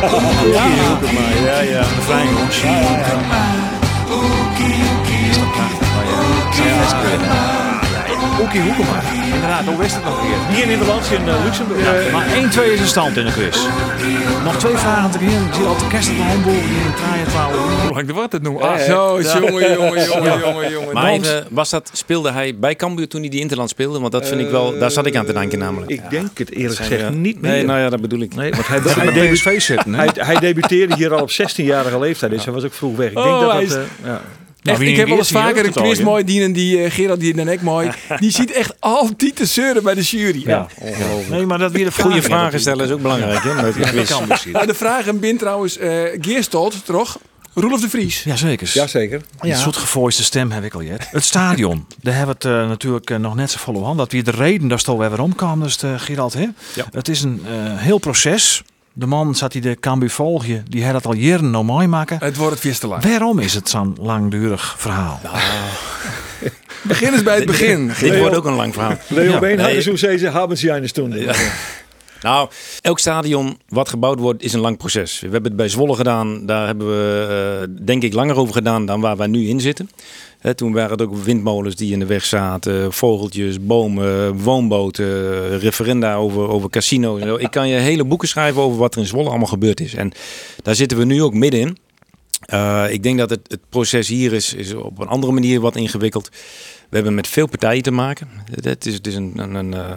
Ja, ja. De vrije jongens. Ja, ja, Is dat prachtig? Oekie Hoekema. Inderdaad, hoe wist het nog weer? Hier in Nederland, in eh, Luxemburg. Maar 1-2 is de stand in de quiz. Nog twee vragen te beginnen. Zie je al de kerst op de handboel hier in Traaien 12. Hoe lang wordt het nu? Ah, Ach zo, jongen, jongen, *laughs* jongen, jongen, jongen. Maar even, was dat, speelde hij bij Cambuur toen hij die Interland speelde? Want dat vind ik wel, daar zat ik aan te denken namelijk. Ik denk het eerlijk gezegd we- niet meer. Nee, nou ja, dat bedoel ik. Nee, want hij, *laughs* Hij hij, bij debu- PSV zitten, hè? hij, hij debuteerde hier al op 16-jarige leeftijd, dus hij was ook vroeg weg. Ik denk Oh, dat hij dat... ja. Echt, wie ik heb wel eens vaker een quiz mooi dienen die eh, Gerard die dan ook mooi. *laughs* Die ziet echt altijd te zeuren bij de jury. Ja. Nee, maar dat weer de Goede vragen stellen is ook belangrijk. Hè, met quiz. dus. Nou, de vraag en bin trouwens eh Geerstold, toch? Roelof de Vries. Jazeker. Jazeker. Een soort gevoiste stem heb ik al jet. Het stadion, *laughs* daar hebben we het eh, natuurlijk nog net zo vol op hand. Dat weer de reden dat we weer omkwamen, dus uh, Gerald. Hè? Ja. Het is een eh, heel proces. De man zat die de Cambu volgje, die had het al jaren nou mooi maken. Het wordt het vies te lang. Waarom is het zo'n langdurig verhaal? Begin eens bij het begin. *laughs* Dit wordt ook een lang verhaal. Leo Ja. Zei ze, hebben ze een toen. Nou, elk stadion wat gebouwd wordt is een lang proces. We hebben het bij Zwolle gedaan. Daar hebben we eh, denk ik langer over gedaan dan waar wij nu in zitten. Toen waren het ook windmolens die in de weg zaten, vogeltjes, bomen, woonboten, referenda over, over casino's. Ik kan je hele boeken schrijven over wat er in Zwolle allemaal gebeurd is. En daar zitten we nu ook middenin. Eh, ik denk dat het, het proces hier is, is op een andere manier wat ingewikkeld. We hebben met veel partijen te maken. Het, is, het is een, een, een, eh,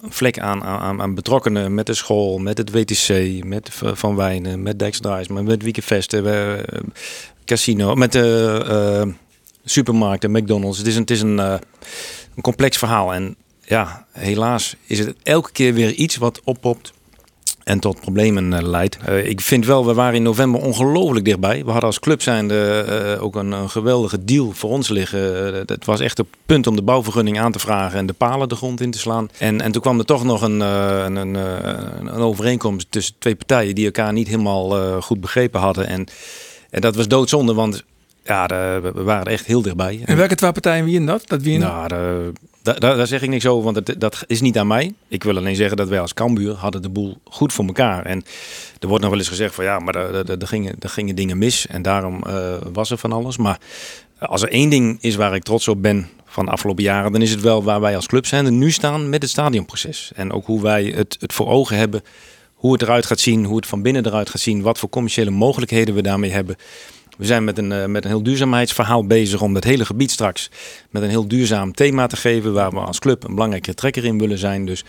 een vlek aan, aan, aan betrokkenen met de school, met het WTC, met Van Wijnen, met Dijksdraais, met Weekendvesten, eh, casino, met de eh, supermarkten, McDonald's. Het is een, het is een, eh, een complex verhaal. En ja, helaas is het elke keer weer iets wat oppopt. en tot problemen eh, leidt. Eh, ik vind wel, we waren in november ongelooflijk dichtbij. We hadden als club zijnde ook een, geweldige deal voor ons liggen. Uh, het was echt het punt om de bouwvergunning aan te vragen en de palen de grond in te slaan. En, en toen kwam er toch nog een, een, een, een, overeenkomst tussen twee partijen die elkaar niet helemaal goed begrepen hadden. En, en dat was doodzonde, want ja, we waren echt heel dichtbij. En welke twee partijen wie in dat? dat wie in nou, de, daar, daar, zeg ik niks over, want dat, dat is niet aan mij. Ik wil alleen zeggen dat wij als Cambuur hadden de boel goed voor elkaar. En er wordt nog wel eens gezegd van ja, maar er, gingen, gingen dingen mis en daarom uh, was er van alles. Maar als er één ding is waar ik trots op ben van de afgelopen jaren, dan is het wel waar wij als club zijn en nu staan met het stadionproces. En ook hoe wij het, het voor ogen hebben, hoe het eruit gaat zien, hoe het van binnen eruit gaat zien, wat voor commerciële mogelijkheden we daarmee hebben. We zijn met een, uh, met een heel duurzaamheidsverhaal bezig om het hele gebied straks met een heel duurzaam thema te geven. Waar we als club een belangrijke trekker in willen zijn. Dus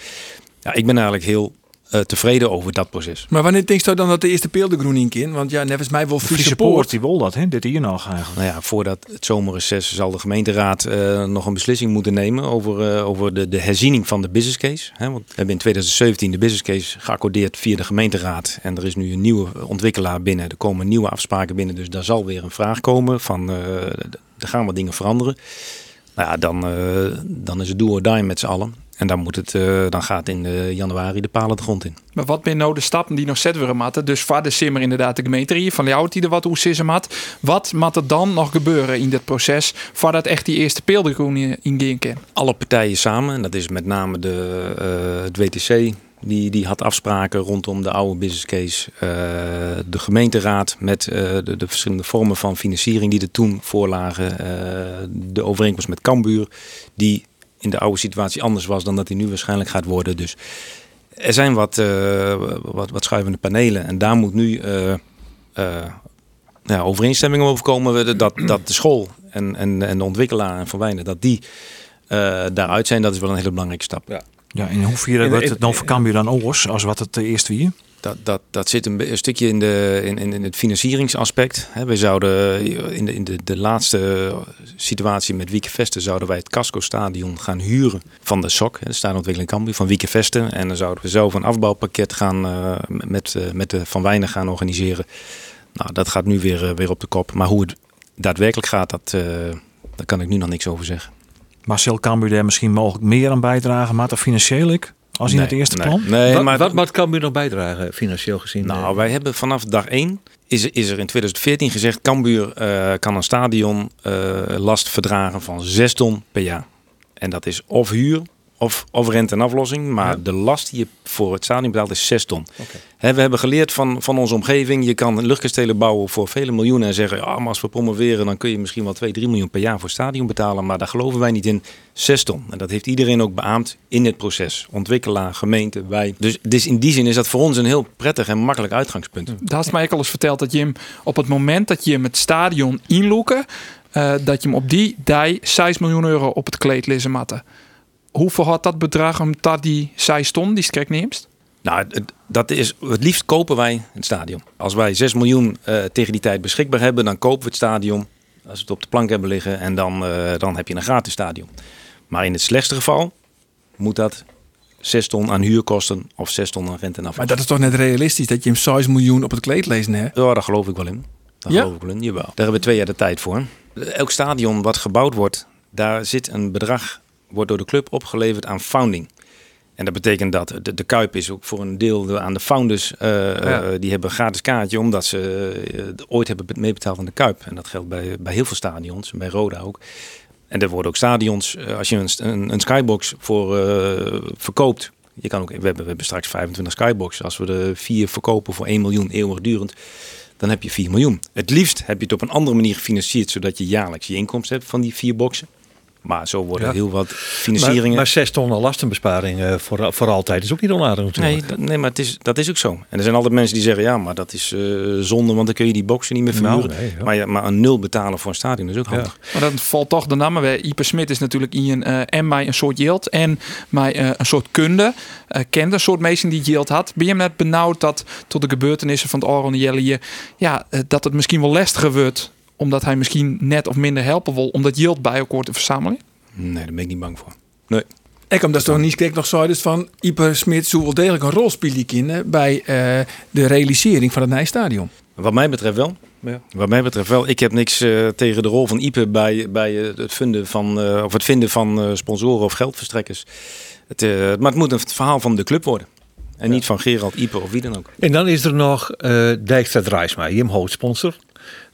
ja, ik ben eigenlijk heel uh, tevreden over dat proces. Maar wanneer denk je dan dat de eerste peel de groen in? Want ja, nevens mij wil Friese Poort. Die wil dat, hè? dit hier nog eigenlijk. Nou ja, voordat het zomerreces zal de gemeenteraad uh, nog een beslissing moeten nemen over, uh, over de, de herziening van de business case. Hè? Want we hebben in 2017 de business case geaccordeerd via de gemeenteraad. En er is nu een nieuwe ontwikkelaar binnen. Er komen nieuwe afspraken binnen. Dus daar zal weer een vraag komen van er gaan wat dingen veranderen. Nou ja, dan, dan is het do or die met z'n allen. En dan, moet het, uh, dan gaat in uh, januari de palen de grond in. Maar wat ben nou de stappen die nog zetten worden moeten? Dus vader simmer inderdaad de gemeente hier van jou die er wat hoe sissen mat. Wat moet er dan nog gebeuren in dit proces voordat echt die eerste peeldegroen in kan? Alle partijen samen, en dat is met name de, uh, het WTC, die, die had afspraken rondom de oude business case. Uh, de gemeenteraad met uh, de, de, verschillende vormen van financiering die er toen voorlagen. Uh, de overeenkomst met Cambuur, die in de oude situatie anders was dan dat hij nu waarschijnlijk gaat worden. Dus er zijn wat, uh, wat, wat schuivende panelen en daar moet nu uh, uh, ja, overeenstemming over komen dat, dat de school en, en, en de ontwikkelaar en Van Wijnen, dat die daaruit zijn. Dat is wel een hele belangrijke stap. Ja, ja in hoeverre wordt het dan voor Cambuur dan oors als wat het eerst wie? Dat, dat, dat zit een, stukje in, de, in, in het financieringsaspect. we zouden in, de, in de, de laatste situatie met Wieke Vesten zouden wij het Casco Stadion gaan huren van de SOC, de Stadiontwikkeling Cambuur, van Wieke Vesten. En dan zouden we zelf een afbouwpakket gaan uh, met, met de Van Wijnen gaan organiseren. Nou, dat gaat nu weer, weer op de kop. Maar hoe het daadwerkelijk gaat, dat, daar kan ik nu nog niks over zeggen. Marcel Cambuur daar misschien mogelijk meer aan bijdragen, maar financieel ik? Als in nee, het eerste nee, plan? Nee, wat, maar wat, wat kan u nog bijdragen financieel gezien? Nou, wij hebben vanaf dag 1 is, is er in 2014 gezegd: Cambuur uh, kan een stadion uh, last verdragen van 6 ton per jaar. En dat is of huur of, of rente en aflossing. Maar ja. de last die je voor het stadion betaalt is 6 ton. Okay. He, we hebben geleerd van, van onze omgeving. Je kan luchtkastelen bouwen voor vele miljoenen. En zeggen, ja, maar als we promoveren dan kun je misschien wel 2, 3 miljoen per jaar voor het stadion betalen. Maar daar geloven wij niet in. 6 ton. En dat heeft iedereen ook beaamd in het proces. Ontwikkelaar, gemeente, wij. Dus, dus in die zin is dat voor ons een heel prettig en makkelijk uitgangspunt. Daar is mij ook al eens verteld dat je hem op het moment dat je hem het stadion inloeken... Uh, dat je hem op die dij 6 miljoen euro op het kleed lezen matten hoeveel had dat bedrag om dat die zij stond, die strek neemt? Nou, het, dat is, het liefst kopen wij het stadion. Als wij 6 miljoen uh, tegen die tijd beschikbaar hebben, dan kopen we het stadion. Als we het op de plank hebben liggen en dan, uh, dan heb je een gratis stadion. Maar in het slechtste geval moet dat 6 ton aan huurkosten of 6 ton aan rente en afval. Maar dat is toch net realistisch dat je hem 6 miljoen op het kleed lezen hè? Ja, daar geloof ik wel in. Daar ja? geloof ik wel in, jawel. Daar hebben we twee jaar de tijd voor. Elk stadion wat gebouwd wordt, daar zit een bedrag wordt door de club opgeleverd aan founding. En dat betekent dat de, de Kuip is ook voor een deel aan de founders. Uh, ja. uh, die hebben een gratis kaartje omdat ze uh, ooit hebben meebetaald aan de Kuip. En dat geldt bij, bij heel veel stadions, bij Roda ook. En er worden ook stadions, als je een, een, een skybox voor verkoopt. Je kan ook, we, hebben, we hebben straks 25 skyboxen. Als we de vier verkopen voor 1 miljoen eeuwigdurend, dan heb je 4 miljoen. Het liefst heb je het op een andere manier gefinancierd, zodat je jaarlijks je inkomsten hebt van die vier boxen. Maar zo worden ja. heel wat financieringen. Maar, maar 6 ton lastenbesparing uh, voor, voor altijd is ook niet onaardig natuurlijk. Nee, dat, nee maar het is, dat is ook zo. En er zijn altijd mensen die zeggen: ja, maar dat is uh, zonde, want dan kun je die boxen niet meer verhuren. Nou, nee, ja. maar, ja, maar een nul betalen voor een stadion is ook handig. Maar dan valt toch de naam weer. Ipe Smit is natuurlijk in uh, en mij een soort yield en mij een soort kunde. kende een soort mensen die yield had. Ben je net benauwd dat tot de gebeurtenissen van het Oron Jelle ja, dat het misschien wel lastiger wordt omdat hij misschien net of minder helpen wil om dat yield bij elkaar te verzamelen? Nee, daar ben ik niet bang voor. Nee. Ik omdat toch niet kijk nog zo dus van Ieper Smit zou wel degelijk een rol spelen bij eh, de realisering van het Nijstadion. Wat mij betreft wel. Ja. Wat mij betreft wel. Ik heb niks eh, tegen de rol van Ipe bij, bij het, vinden van, eh, of het vinden van eh, sponsoren of geldverstrekkers. Het, maar het moet een verhaal van de club worden. En niet van Gerald Ipe of wie dan ook. En dan is er nog eh Dijkstra Drijsma, Jim hoofdsponsor.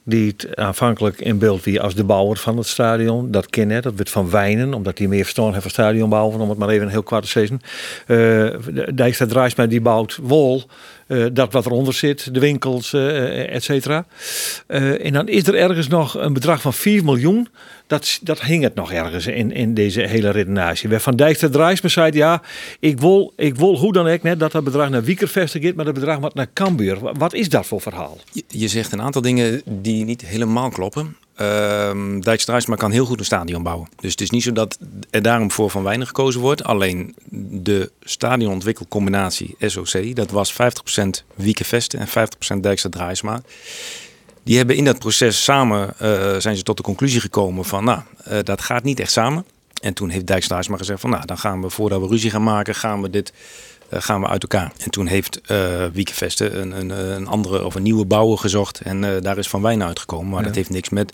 Die aanvankelijk in beeld wie als de bouwer van het stadion. Dat ken hè, dat werd van Wijnen, omdat hij meer verstand heeft van stadionbouwen, om het maar even heel kwart te zeggen. Uh, Drijsma die bouwt wol, eh, dat wat eronder zit, de winkels, eh et cetera. En dan is er ergens nog een bedrag van 4 miljoen. Dat, dat hing het nog ergens in, in deze hele redenatie. Waar Van Dijkstra Drijsma zei, ja, ik wil, ik wil hoe dan ook net dat dat bedrag naar Wiekervesten gaat, maar dat bedrag moet naar Cambuur. Wa- Wat is dat voor verhaal? Je zegt een aantal dingen die niet helemaal kloppen. Ehm Dijkstra Drijsma kan heel goed een stadion bouwen. Dus het is niet zo dat er daarom voor Van Weinig gekozen wordt. Alleen de stadionontwikkelcombinatie SOC, dat was 50% Wieke Vesten en 50% Dijkstra Drijsma. Die hebben in dat proces samen, eh, zijn ze tot de conclusie gekomen van, nou, eh, dat gaat niet echt samen. En toen heeft Dijkstra Drijsma gezegd van, nou, dan gaan we, voordat we ruzie gaan maken, gaan we dit gaan we uit elkaar. En toen heeft eh Wieke Vesten een, een, een andere of een nieuwe bouwer gezocht. En eh, daar is Van Wijn uitgekomen. Maar Ja. dat heeft niks met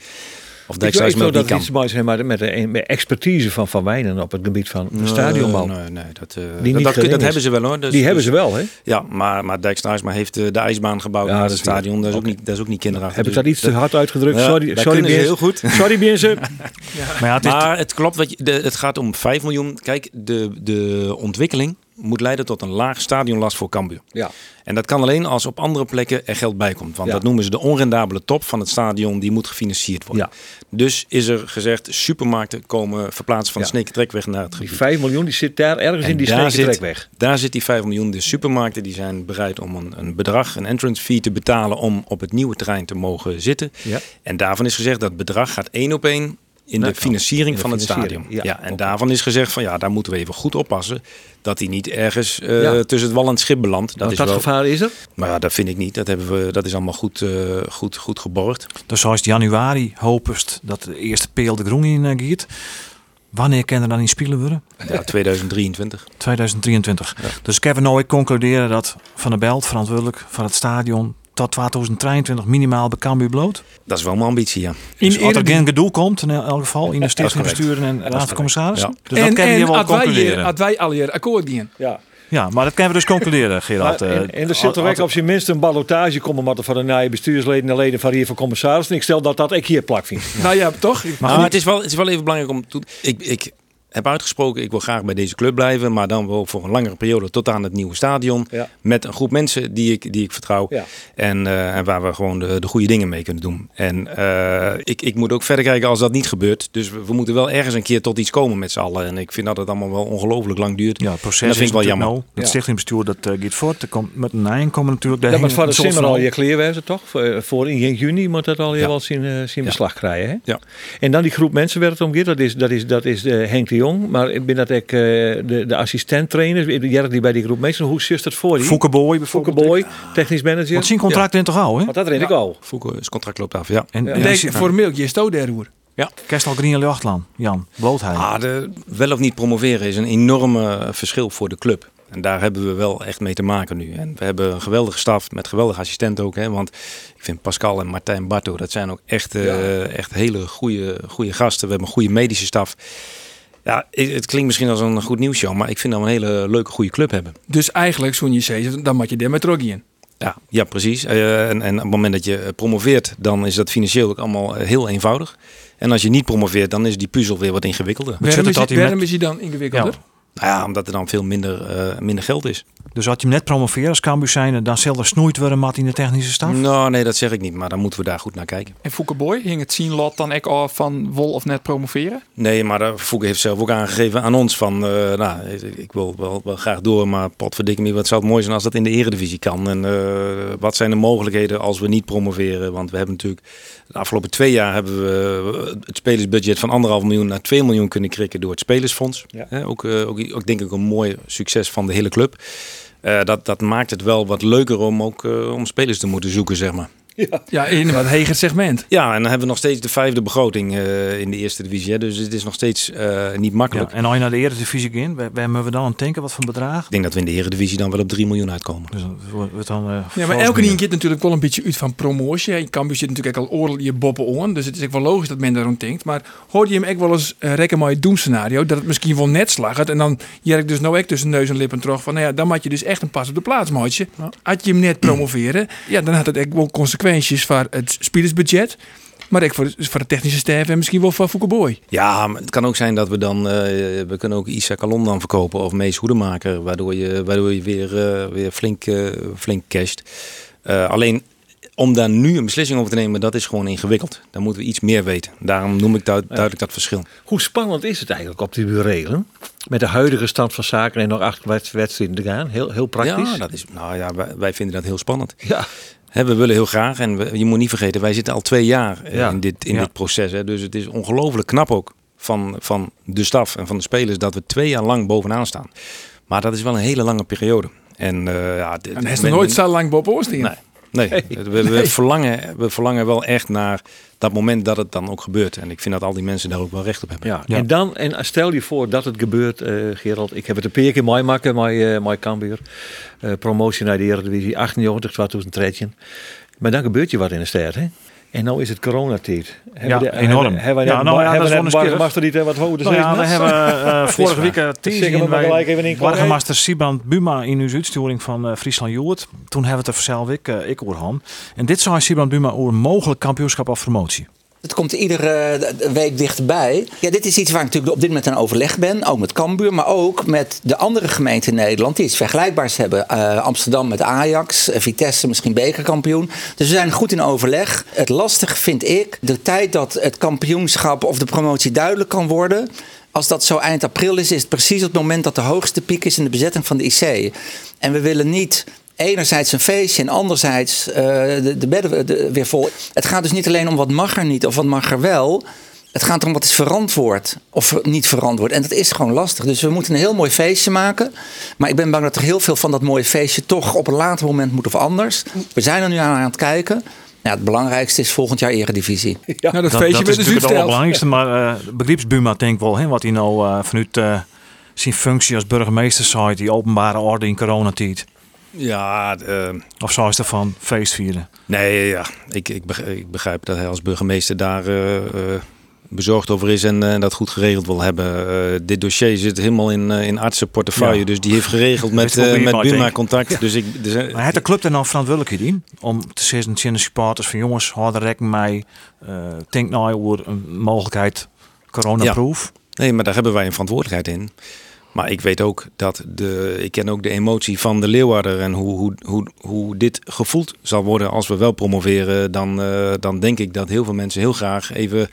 of Ik Dijkstra weet wel dat dat iets moois is, maar met de met de expertise van Van Wijnen op het gebied van de stadionbouw. Nee, nee, dat, eh, niet dat, dat, is. hebben ze wel hoor. Dus- Die hebben dus- ze wel, hè? Ja, maar, maar Dijkstra heeft eh, de ijsbaan gebouwd Ja, naar dat het stadion. Dat is, ook niet, dat is ook niet kinderachtig. Heb ik Dus dat iets te hard uitgedrukt? Ja, sorry, dat sorry, heel goed. *laughs* *laughs* Sorry. Maar ja, het is, Maar het klopt, wat je, de, het gaat om 5 miljoen. Kijk, de, de ontwikkeling moet leiden tot een laag stadionlast voor Cambuur. Ja. En dat kan alleen als op andere plekken er geld bij komt. Want Ja. dat noemen ze de onrendabele top van het stadion. Die moet gefinancierd worden. Ja. Dus is er gezegd, supermarkten komen verplaatsen van de Sneekentrekweg naar het Die gebied. 5 miljoen die zit daar ergens En in die daar steken zit- weg. Daar zit die 5 miljoen. De supermarkten die zijn bereid om een, een bedrag, een entrance fee te betalen om op het nieuwe terrein te mogen zitten. Ja. En daarvan is gezegd dat bedrag gaat één op één in de financiering in de van het financiering, stadion. ja, Ja, en daarvan is gezegd van ja, daar moeten we even goed oppassen dat hij niet ergens eh, Ja. tussen het wal en het schip belandt. Dat is dat wel, gevaar is er. maar ja, dat vind ik niet. Dat, hebben we, dat is allemaal goed, eh, goed, goed geborgd. dus zoals januari hopest dat de eerste peel de groen in uh, gaat. Wanneer kan er dan in spelen worden? Ja, 2023. 2023. Dus ik heb nou ik concluderen dat Van der Belt verantwoordelijk voor het stadion tot 2023 minimaal bij Cambuur bloot. Dat is wel mijn ambitie, ja. In Dus als er geen gedoe komt, in elk geval in de stichting correct. besturen en raad van commissarissen. Ja. Dus dat en kan je en wel concluderen. als wij al hier akkoord gaan. Ja. Ja, maar dat kunnen we dus concluderen, *laughs* Gerard. Maar, en, en er zit er op zijn minst een ballotage komen maar van de nieuwe bestuursleden en leden van hier van commissaris. En ik stel dat dat ik hier plak vind. Nou ja, toch? Maar het is, wel, het is wel even belangrijk om toe. Ik, ik heb uitgesproken, ik wil graag bij deze club blijven, maar dan wel voor een langere periode tot aan het nieuwe stadion. Ja. Met een groep mensen die ik, die ik vertrouw. Ja. En, eh, en waar we gewoon de, de goede dingen mee kunnen doen. En eh, ik, ik moet ook verder kijken als dat niet gebeurt. Dus we, we moeten wel ergens een keer tot iets komen met z'n allen. En ik vind dat het allemaal wel ongelooflijk lang duurt. Ja, het proces En dat vind ik wel jammer. Nou, het Ja. stichtingbestuur dat uh, gaat voort. Er komt met een eind komen natuurlijk. daar moet hing voor de simmer al van- je clear wezen, toch? Voor, in juni moet dat al je Ja. wel zien, eh, zien Ja. beslag krijgen. Hè? Ja. En dan die groep mensen waar het om gaat, dat is, dat is, dat is eh, Henk de Jong. Maar ik ben dat ik eh, de, de assistent-trainer, Jerry die bij die groep mensen. Hoe zit het voor die? Fouke Boy Fouke bijvoorbeeld. Boy, technisch manager. Want zijn contract in toch al, hè? Want dat ren ik al. Foucault, zijn contract loopt af, ja. En, Ja. en Denk, die- formeel, je stoot daar hoor. Kerst al Green Luchtland, Jan, Blootheid. Ah, de, wel of niet promoveren is een enorme verschil voor de club. En daar hebben we wel echt mee te maken nu. En we hebben een geweldige staf met geweldige assistenten ook. Hè, want ik vind Pascal en Martijn Barto, dat zijn ook echt, eh, echt hele goede, goede gasten. We hebben een goede medische staf. Ja, het het klinkt misschien als een goed nieuwsshow, maar ik vind dat we een hele leuke, goede club hebben. Dus eigenlijk, zo'n je zegt, dan moet je daar met Rocky in. Ja, ja precies. Eh, en, en op het moment dat je eh, promoveert, dan is dat financieel ook allemaal eh, heel eenvoudig. En als je niet promoveert, dan is die puzzel weer wat ingewikkelder. Waarom het is, waarom met- is hij dan ingewikkelder? Ja. Nou ja, omdat er dan veel minder, eh, minder geld is. Dus had je hem net promoveren als Cambuur zijn, dan zal er snoeid worden mat in de technische staf? Nou, nee, dat zeg ik niet. Maar dan moeten we daar goed naar kijken. En Fouke Boy, hing het zien lot dan ook af van wol of net promoveren? Nee, maar uh, Fouke heeft zelf ook aangegeven aan ons van... eh, nou, ik wil wel, wel graag door, maar potverdikke me, wat zou het mooi zijn als dat in de eredivisie kan. En eh, wat zijn de mogelijkheden als we niet promoveren? Want we hebben natuurlijk... De afgelopen twee jaar hebben we het spelersbudget van anderhalf miljoen naar 2 miljoen kunnen krikken door het spelersfonds. Ja. Hè, ook, eh, ook, denk ik een mooi succes van de hele club. Eh, dat, dat maakt het wel wat leuker om ook eh, om spelers te moeten zoeken, zeg maar. Ja, in wat heger segment. Ja, en dan hebben we nog steeds de vijfde begroting eh, in de eerste divisie. Hè. Dus het is nog steeds eh, niet Ja, makkelijk. en als je naar de Eredivisie ging, waar, waar moeten we dan aan denken? Wat voor bedrag? Ik denk dat we in de Eredivisie dan wel op 3 miljoen uitkomen. Dus wordt dan, eh, Ja, maar elke keer gaat natuurlijk wel een beetje uit van promotie. In Cambuur zit natuurlijk ook al oorlog je boppen aan. Dus het is ook wel logisch dat men daarom denkt. Maar hoorde je hem ook wel eens uh, rekken met het doemscenario. Dat het misschien wel net slaggert. En dan jerk dus nou ook tussen neus en lippen terug. Van nou ja, dan moet je dus echt een pas op de plaats maatje. Had je hem net promoveren. Ja, dan had het ook wel consequenties voor het spelersbudget. Maar ook voor, de- voor de technische staf en misschien wel voor Boy. Ja, maar het kan ook zijn dat we dan... eh, we kunnen ook Isa Kalon dan verkopen of Mees Hoedemaker. Waardoor je, waardoor je weer, eh, weer flink, eh, flink casht. Eh, alleen om daar nu een beslissing over te nemen, dat is gewoon ingewikkeld. Dan moeten we iets meer weten. Daarom noem ik du- duidelijk dat verschil. Hoe spannend is het eigenlijk op die burelen? Met de huidige stand van zaken en nog acht wed- wedstrijden te gaan. Heel, heel praktisch. Ja, dat is, nou ja, wij, wij vinden dat heel spannend. Ja. We willen heel graag, en we- je moet niet vergeten, wij zitten al twee jaar eh, Ja. in, dit, in Ja. dit proces. Hè, dus het is ongelooflijk knap ook van, van de staf en van de spelers dat we twee jaar lang bovenaan staan. Maar dat is wel een hele lange periode. En uh, ja, dit- En hij is nog nooit zo lang Bob Oosting. Nee. Nee, We, we, Verlangen, we verlangen wel echt naar dat moment dat het dan ook gebeurt. En ik vind dat al die mensen daar ook wel recht op hebben. Ja, Ja. en dan, en stel je voor dat het gebeurt, eh, Gerald. Ik heb het een paar keer mooi maken, uh, mijn Cambuur. Eh, promotie naar de Eredivisie 98, 2013. Maar dan gebeurt je wat in de stad, hè? En nu is het coronatijd. Ja, enorm. Hebben we Ja, nou ja, dat hebben is we wel net eens Burgemeester die er wat hoger Nou ja, we hebben eh, *laughs* vorige week bij in Burgemeester Siband Buma in uw uitsturing van uh, Friesland Joert. Toen hebben we het er zelf ik, uh, ik. En dit zei Siband Buma over mogelijk kampioenschap of promotie. Het komt iedere week dichterbij. Ja, dit is iets waar ik natuurlijk op dit moment aan overleg ben. Ook met Cambuur, maar ook met de andere gemeenten in Nederland... die iets vergelijkbaars hebben. Uh, Amsterdam met Ajax, Vitesse misschien bekerkampioen. Dus we zijn goed in overleg. Het lastige vind ik de tijd dat het kampioenschap of de promotie duidelijk kan worden... Als dat zo eind april is, is het precies het moment dat de hoogste piek is in de bezetting van de IC. En we willen niet enerzijds een feestje en anderzijds uh, de, de bedden de, weer vol. Het gaat dus niet alleen om wat mag er niet of wat mag er wel. Het gaat erom wat is verantwoord of niet verantwoord. En dat is gewoon lastig. Dus we moeten een heel mooi feestje maken. Maar ik ben bang dat er heel veel van dat mooie feestje toch op een later moment moet of anders. We zijn er nu aan aan het kijken. Ja, het belangrijkste is volgend jaar Eredivisie. *laughs* Ja, nou, dat, dat, feestje dat is dus natuurlijk het allerbelangrijkste. Maar uh, begripsbuma denkt wel, hè, wat hij nou uh, vanuit uh, zijn functie als burgemeester zei, die openbare orde in coronatijd. Ja, uh, of zo is het van feestvieren? Nee, ja, ik, ik, begrijp, ik begrijp dat hij als burgemeester daar uh, uh, bezorgd over is en uh, dat goed geregeld wil hebben. dit dossier zit helemaal in, in artsenportefeuille, ja. dus die heeft geregeld *laughs* met, met Buma contact. Ja. Dus ik, dus, maar heeft de club er nou verantwoordelijkheid in om te zeggen tegen de supporters van jongens, hou er rekening mee, denk nou over een mogelijkheid coronaproof? Ja. Nee, maar daar hebben wij een verantwoordelijkheid in. Maar ik weet ook dat de. Ik ken ook de emotie van de Leeuwarder. En hoe, hoe, hoe, hoe dit gevoeld zal worden als we wel promoveren. Dan, uh, dan denk ik dat heel veel mensen heel graag even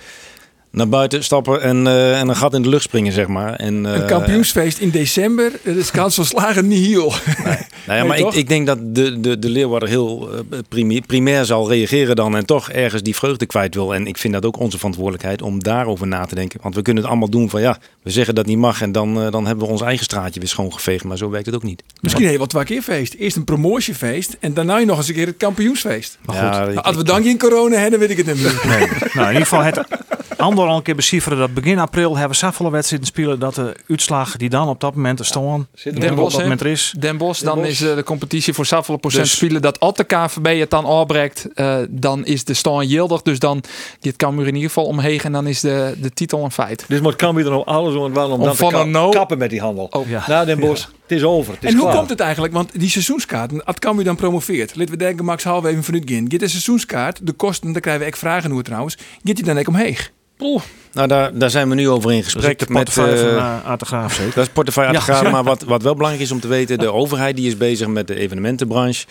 naar buiten stappen en, uh, en een gat in de lucht springen, zeg maar. En, uh, een kampioensfeest in december, dat is kans van slagen niet heel. Nee, *laughs* nou ja, maar ik, ik, denk dat de, de, de Leeuwarder heel primair, primair zal reageren dan en toch ergens die vreugde kwijt wil. En ik vind dat ook onze verantwoordelijkheid om daarover na te denken. Want we kunnen het allemaal doen van ja, we zeggen dat niet mag en dan, uh, dan hebben we ons eigen straatje weer schoongeveegd. Maar zo werkt het ook niet. Misschien heel wat twee keer feest. Eerst een promotiefeest en daarna nog eens een keer het kampioensfeest. Maar ja, goed, nou, als we dan geen corona hebben, weet ik het niet meer. Nee. nou, in ieder geval het *laughs* Andor al een keer becijferen dat begin april hebben we zoveel wedstrijden spelen dat de uitslag die dan op dat moment er staan, ja, Den Bosch, op dat moment er is. Den Bosch, dan is uh, de competitie voor zoveel procent dus, spelen dat als de KVB het dan afbreekt, uh, dan is de stand gildig. Dus dan dit Cambuur in ieder geval omheen en dan is de, de titel een feit. Dus moet Cambuur er nou alles om, wel om, om dan te ka no kappen met die handel. Oh, ja. Nou, Den Bosch, ja. het is over. Het is en hoe klaar. komt het eigenlijk? Want die seizoenskaarten, als Cambuur dan promoveert, laten we denken Max half even vanuit gaan. Get een seizoenskaart, de kosten, daar krijgen we echt vragen hoe trouwens, get die dan ook omheen? Oeh. Nou, daar, daar zijn we nu over in gesprek. Dat met uh, van uh, zeker? Dat is portefeuille Aartegraaf. Ja. *laughs* Maar wat, wat wel belangrijk is om te weten, de overheid die is bezig met de evenementenbranche.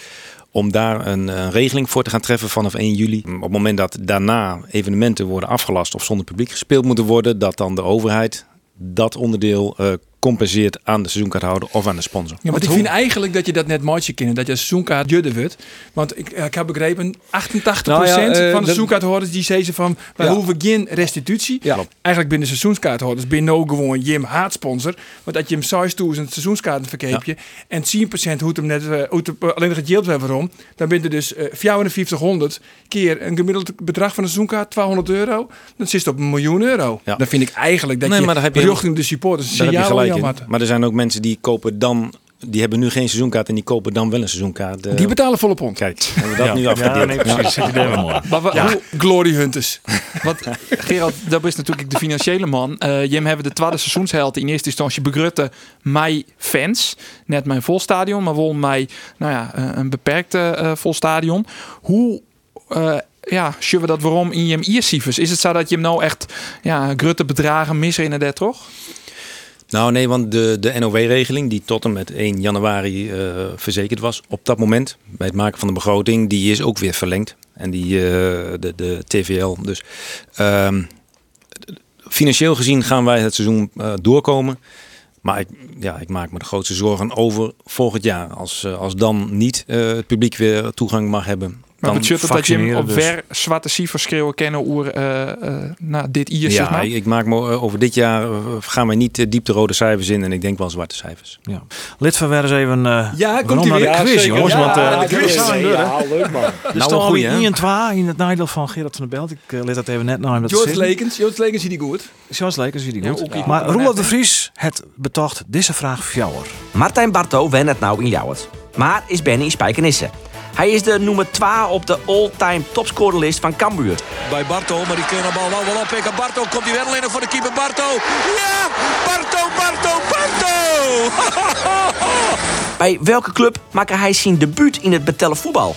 Om daar een, een, regeling voor te gaan treffen vanaf 1 juli. Op het moment dat daarna evenementen worden afgelast of zonder publiek gespeeld moeten worden, dat dan de overheid dat onderdeel uh, compenseert aan de seizoenkaarthouder of aan de sponsor. Ja, want ik vind eigenlijk dat je dat net mooi kennen, dat je seizoenkaart judden wordt. Want ik, ik heb begrepen, 88% Nou ja, eh, van de dat- seizoenkaarthouders die zeggen van, wij Ja. hoeven geen restitutie. Ja. Eigenlijk binnen seizoenskaarthouders ben je nou gewoon Jim haatsponsor. Want dat je hem 6000 seizoenskaarten verkeep je en 10% hoeft hem net, eh, hem, eh, alleen nog het geld weer waarom. Dan ben je dus 5400 keer een gemiddeld bedrag van een seizoenkaart, 200 euro. Dan zit het op een miljoen euro. Ja. Dan vind ik eigenlijk dat Nee, je, maar heb je richting de supporters een signaal in. Maar er zijn ook mensen die kopen dan, die hebben nu geen seizoenkaart en die kopen dan wel een seizoenkaart. eh, Die betalen volle pond. Kijk, hebben we dat nu Ja, afgedeeld. nee, precies. Zit je daar weer mooi. Maar wa- hoe, Glory Hunters. Want Gerald, dat is natuurlijk de financiële man. Eh Jim hebben de tweede seizoensheld in eerste instantie begrutte mij fans. Net mijn vol stadion, maar wel mij nou ja, eh, een beperkte eh, vol stadion. Hoe eh, ja, zullen we dat waarom in je iercijfers? Is het zo dat je hem nou echt ja, grutte bedragen missen inderdaad toch? Nou nee, want de, de NOW-regeling die tot en met 1 januari eh, verzekerd was op dat moment bij het maken van de begroting, die is ook weer verlengd. En die, eh, de, de TVL. Dus ehm, financieel gezien gaan wij het seizoen eh, doorkomen. Maar ik, ja, ik maak me de grootste zorgen over volgend jaar. Als, als dan niet het publiek weer toegang mag hebben. Maar dan betekent dat je hem op dus. ver zwarte cijfers schreeuwen kennen oer eh eh na dit zeg ja, maar? ik, ik maak me eh, over dit jaar eh, gaan wij niet diep de rode cijfers in. En ik denk wel zwarte cijfers. Ja. Lid van eens even uh, Ja, komt naar de weer. quiz, jongens. Ja, want uh, de quiz. Ja, leuk man. Nou, staan een goeie, weer hè? 1 en 2 in het nadeel van Gerard van der Belt. Ik uh, dat even net naar hem. George Lekens. George Lekens zie die goed. George Lekens zie die Ja, goed. ja. maar Ja, Roelof de? Vries, het betocht deze vraag voor jou. hoor. Martijn Barto wen het nou in Jouwert. Maar is Benny in Spijkenisse. Hij is de nummer 2 op de all-time topscorerlist van Cambuur. bij Barto, maar die kunnen de bal wel wel oppikken. Barto komt die wel in voor de keeper Barto. Ja, Barto, Barto, Barto! *laughs* Bij welke club maakte hij zijn debuut in het betellen voetbal?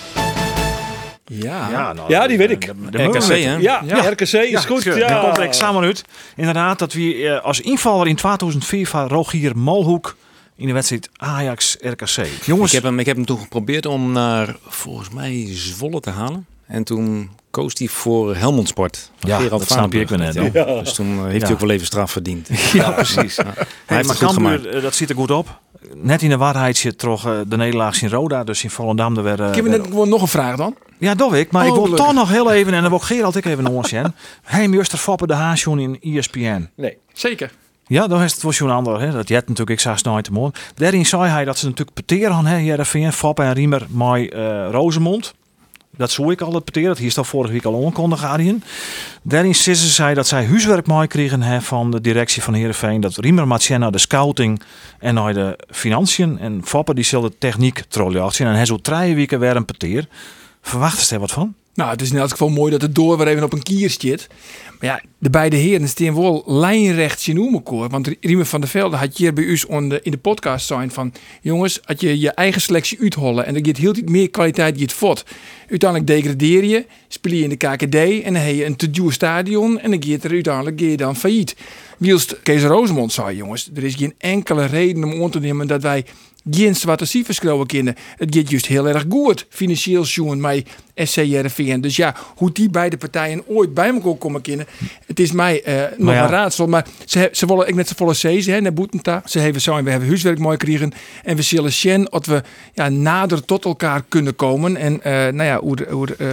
Ja. nou, Ja, die weet ik. de- de- de RKC, hè? Ja, Ja. RKC is goed. Ja. Dan komt er examen uit. Inderdaad, dat we eh, als invaller in 2004 van Rogier Molhoek in de wedstrijd Ajax-RKC. Jongens, Ik heb, hem, ik heb hem toen geprobeerd om naar, volgens mij, Zwolle te halen. En toen koos hij voor Helmond Sport. Ja, Gerald dat snap je, ik net, Ja. Dus toen eh, heeft Ja. hij ook wel even straf verdiend. *laughs* ja, precies. Hij Hey, heeft maar goed eh, dat ziet er goed op. Net in de waarheid zit toch eh, de nederlaag in Roda, dus in Volendam. Er weer, eh, Ik heb net gewoon nog een vraag dan. Ja, dat ik. Maar Oh, ik wil gelukkig. toch nog heel even, en dan wil ik Gerald ik even nog eens. Hij Juster Foppe de Haasjoen in ESPN. Nee. Zeker. Ja, dan is het wel zo'n ander. Hè. Dat jet natuurlijk, ik zag nooit te mooi. Daarin zei hij dat ze natuurlijk peteren hè, Heerenveen, Foppe en Riemer, met eh Rosemond. Dat zou ik al het peteren. Dat hier is al vorige week al aankondigd, Arjen. Daarin sissen zij dat zij huiswerk mooi kregen hè, van de directie van Heerenveen. Dat Riemer naar de scouting en de financiën. En Foppe die zal de techniek trollen. En hij zou drie weken weer een peteer. Verwachten ze wat van? Nou, het is in elk geval mooi dat het door weer even op een kier zit. Maar ja, de beide heren staan wel lijnrecht elkaar. Want Riemer van der Velde had hier bij u in de podcast zijn van... Jongens, als je je eigen selectie uithollen en er gaat heel iets meer kwaliteit die het fot. Uiteindelijk degradeer je, speel je in de KKD en dan heb je een te duur stadion en dan gaat er uiteindelijk je dan failliet. Wielst Kees Rosemond zei, jongens, er is geen enkele reden om aan te nemen dat wij geen zwarte cijfers kunnen. Het gaat juist heel erg goed, financieel zoen met SCRVN. Dus ja, hoe die beide partijen ooit bij elkaar komen kunnen, het is mij eh, nog ja. een raadsel. Maar ze, ze willen ik net zo volle zezen, hè, naar Boetenta. Ze hebben zo, we hebben huiswerk mooi gekregen en we zullen zien dat we ja, nader tot elkaar kunnen komen. En eh, nou ja, hoe, hoe eh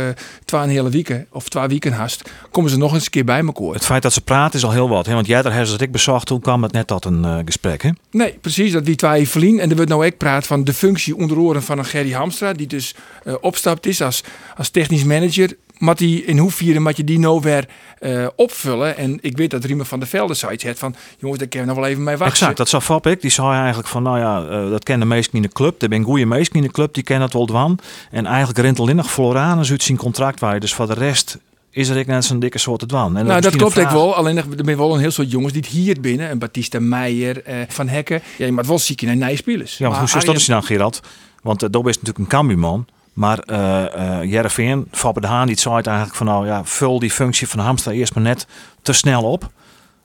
twee een hele weken of twee weken haast, komen ze nog eens een keer bij elkaar. Het feit dat ze praten is al heel wat. Hè? Want jij daar hebben dat ik bezocht, toen kwam het net tot een eh, gesprek. Hè? Nee, precies. Dat die twee verlien. En er wordt nou ook praat van de functie onder oren van een Gerry Hamstra. Die dus eh, opstapt is als, als technisch manager. Maar die, in hoeverre moet je die nou weer eh, opvullen? En ik weet dat Riemer van der Velde zoiets heeft van... Jongens, daar kunnen we nog wel even mee wachten. Exact, dat zag Fab ik. Die zei eigenlijk van, nou ja, eh, dat kennen de meesten in de club. Er zijn goede meesten in de club, die kennen het wel dwan. En eigenlijk rent alleen nog Floranus uit zijn contract waar. Dus voor de rest is er ik net zo'n dikke soort dwan. En Nou, dat klopt ik wel. Alleen er zijn wel een heel soort jongens die het hier binnen. En Batista Meijer, eh, Van Hekken. Ja, je moet wel ziek in een nijspelers. Ja, hoe zit dat dus dan, Gerard? Want uh, Dob is natuurlijk een Cambuurman. Maar uh, Jereveen, Fabbe de Haan, die zei eigenlijk van nou ja, vul die functie van Hamstra eerst maar net te snel op.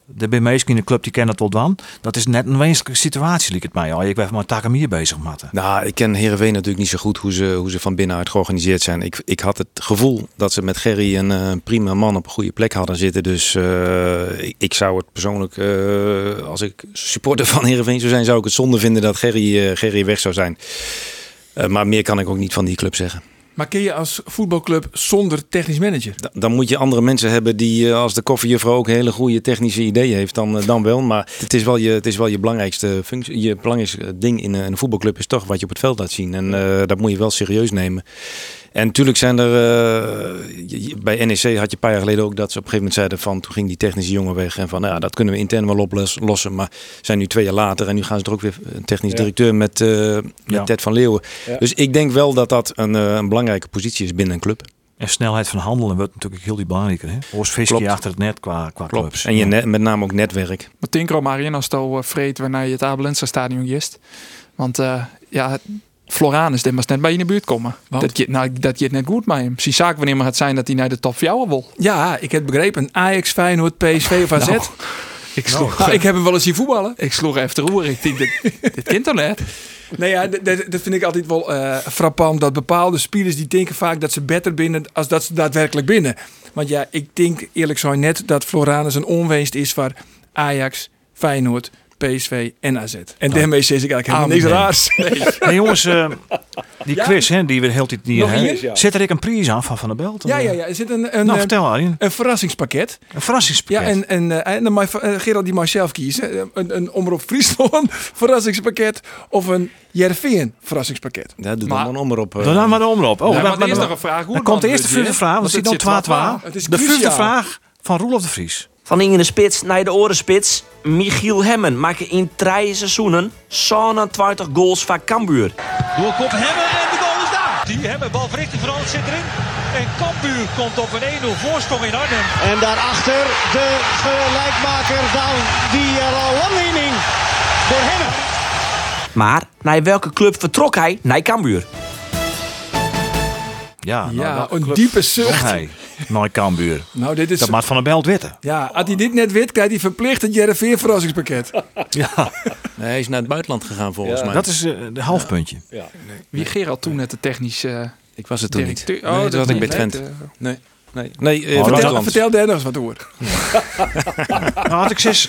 De bij meesten in de club die kennen dat wel dan. Dat is net een wenselijke situatie, liep het mij. al. Ik ben maar Takamier bezig, Matten. Nou, ik ken Heerenveen natuurlijk niet zo goed hoe ze, hoe ze van binnenuit georganiseerd zijn. Ik, ik had het gevoel dat ze met Gerry een eh, prima man op een goede plek hadden zitten. Dus ik, zou het persoonlijk, als ik supporter van Heerenveen zou zijn, zou ik het zonde vinden dat Gerry, Gerry weg zou zijn. Eh, maar meer kan ik ook niet van die club zeggen. Maar kun je als voetbalclub zonder technisch manager? Da- Dan moet je andere mensen hebben die, eh, als de koffiejuffrouw ook hele goede technische ideeën heeft, dan, eh, dan wel. Maar het is wel je, het is wel je belangrijkste functie. Je belangrijkste ding in een, voetbalclub is toch wat je op het veld laat zien. En dat moet je wel serieus nemen. En natuurlijk zijn er, eh, bij NEC had je een paar jaar geleden ook dat ze op een gegeven moment zeiden van, toen ging die technische jongen weg en van, nou ja, dat kunnen we intern wel oplossen. Maar zijn nu twee jaar later en nu gaan ze er ook weer een technisch Ja. directeur met, eh, met Ja. Ted van Leeuwen. Ja. Dus ik denk wel dat dat een, eh, een belangrijke positie is binnen een club. En snelheid van handelen wordt natuurlijk heel die belangrijker. Klopt. achter het net qua, qua Klopt. clubs. En je net, met name ook netwerk. Maar Tinkro Marien als to uh, vreet wanneer je het Abelense stadion gist. Want eh, ja, Floranus, dit was net bij je in de buurt komen. Want? Dat je, nou, dat je het net goed met hem. Zie zaak wanneer maar het zijn dat hij naar de top 4 wil. Ja, ik heb begrepen. Ajax, Feyenoord, PSV of AZ. Nou, Ik sloeg, Nou, ik heb hem wel eens zien voetballen. ik sloeg even de roer. Ik denk, dit, *laughs* dit kind toch net? Nou ja, dat vind ik altijd wel eh, frappant. Dat bepaalde spelers die denken vaak dat ze beter binnen als dat ze daadwerkelijk binnen. Want ja, ik denk eerlijk zo net dat Floranus een onwinst is voor Ajax, Feyenoord, PSV en AZ. En daarmee zeg ik eigenlijk helemaal niks raars. *laughs* Hey jongens, eh, die Ja. quiz hè, die we heel tijd niet hebben. Ja. Zit er ik een prijs aan van Van der Belt? Ja, ja, ja. Er zit een, een, Nou, eh, vertel Arjen. een verrassingspakket. Een verrassingspakket. Ja, en, en, eh, en dan mag eh, Gerald die mag zelf kiezen. Eh, Een, een Omroep Friesland *laughs* verrassingspakket of een Jerveen verrassingspakket. Ja, doe Maar- dan maar op. eh, Dan dan maar de omloop. Oh, Ja, maar- maar er maar- is nog een vraag. Hoe Dan komt de eerste vraag. Want zit dan zit 12 Het is De cruciaal. vraag van Roelof de Vries. Van in de spits naar de orenspits. Michiel Hemmen maakte in drie seizoenen 27 goals van Cambuur. Doorkop Hemmen en de goal is daar. Die Hemmen, bal verrichting veranderd zit erin. En Cambuur komt op een 1-0 voorsprong in Arnhem. En daarachter de gelijkmaker dan die er al lang in hing. Voor Hemmen. Maar naar welke club vertrok hij? Naar Cambuur. Ja, nou, Ja, een diepe zucht. hij. Mooi Cambuur. Nou, dit is... Dat maakt Van der Belt witten. Ja, als hij dit net weet, krijgt hij verplicht het Jerveen verrassingspakket. *laughs* Ja, Nee, hij is naar het buitenland gegaan volgens Ja. mij. dat is eh, de halfpuntje. Ja. Wie Gerald toen net de technisch eh ik was het toen niet. Nee, dat was ik bij. Twente. Eh, Nee, nee, nee. eh, Oh, vertel Vertel, ons. vertel daar nog eens wat over. *laughs* Nou, had ik zes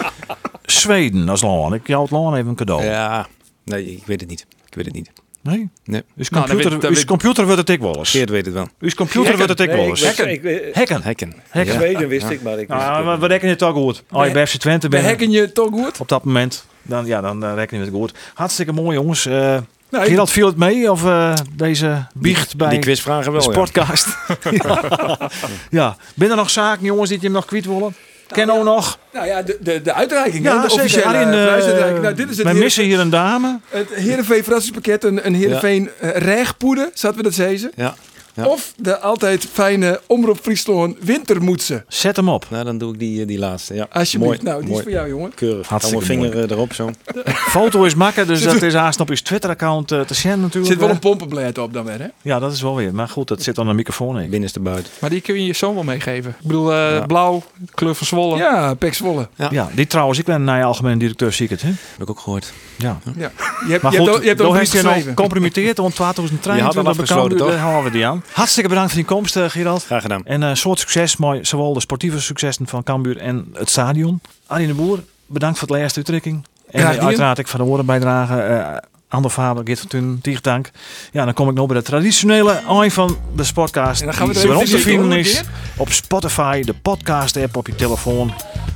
Zweden als land. Ik jou het land even een cadeau. Ja, nee, ik weet het niet. Ik weet het niet. Nee? Nee. Uw Nou, dan computer, weet- dan uw weet- computer wordt het ik wel eens. Geert weet het wel. Uw computer wordt het ik wel eens. Hacken. Hacken. Hekken. Hacken. Zweden wist ik, maar ik wist Nou, het we, we rekenen het toch goed. Als je bij FC Twente We bent hacken je toch goed? op dat moment, dan, ja, dan eh, rekenen we het goed. Hartstikke mooi jongens. Eh Nou, Gerald, viel het mee of eh, deze biecht bij Die quizvragen wel, de ja. sportcast? *laughs* ja. ja. Ben er nog zaken jongens die je hem nog kwijt willen? Ken ook nog? Nou ja, de, de, de uitreiking. Ja, de zeker. officiële Arjen, eh, eh, prijsuitreiking. Nou, dit is het wij Heerenveen- missen hier een dame. Het Heerenveen verrassingspakket, een, een Heerenveen ja. reegpoeder, zaten we dat zezen. Ja. Ja. Of de altijd fijne Omroep Friesland wintermoedse. Zet hem op. Nou, dan doe ik die, eh, die laatste. Ja. Alsjeblieft. Mooi. Nou, die Mooi. is voor jou, jongen. Keurig. Hartstikke mijn vinger eh, erop zo. Foto is makkelijk, dus *laughs* dat is haast op je Twitter-account eh, te zien Er natuurlijk. zit wel een pompenblad op dan weer, hè? Ja, dat is wel weer. Maar goed, dat zit aan de microfoon in. Binnenste buiten. Maar die kun je je zoon wel meegeven. Ik bedoel, eh, Ja. blauw, kleur van Zwolle. Ja, Pek Zwolle. Ja. Ja, die trouwens, ik ben naar je algemeen directeur ziek het, hè? Heb ik ook gehoord. Ja. Ja. Je hebt, Maar je goed, hebt, al- je hebt een je nog geschreven. gecompromitteerd om *laughs* Je had 2023 al afgesloten, toch? daar houden we die aan. Hartstikke bedankt voor je komst, eh, Gerald. Graag gedaan. En een soort succes, mooi, zowel de sportieve successen van Cambuur en het stadion. Arjen de Boer, bedankt voor het laatste uitdrukking. En eh, uiteraard ik van de woorden bijdragen. eh Ander Faber, Geert van Tun, Tiegdank. Ja, dan kom ik nog bij de traditionele eind van de sportcast. En dan gaan we die er ons te vinden is op Spotify, de podcast app op je telefoon.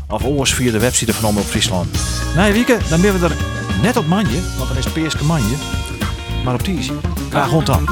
Of oors via de website van Omroep Friesland. Na een weekend, dan ben we er net op manje, want dan is Peerske manje. Maar op die is hij. Graag rond dan.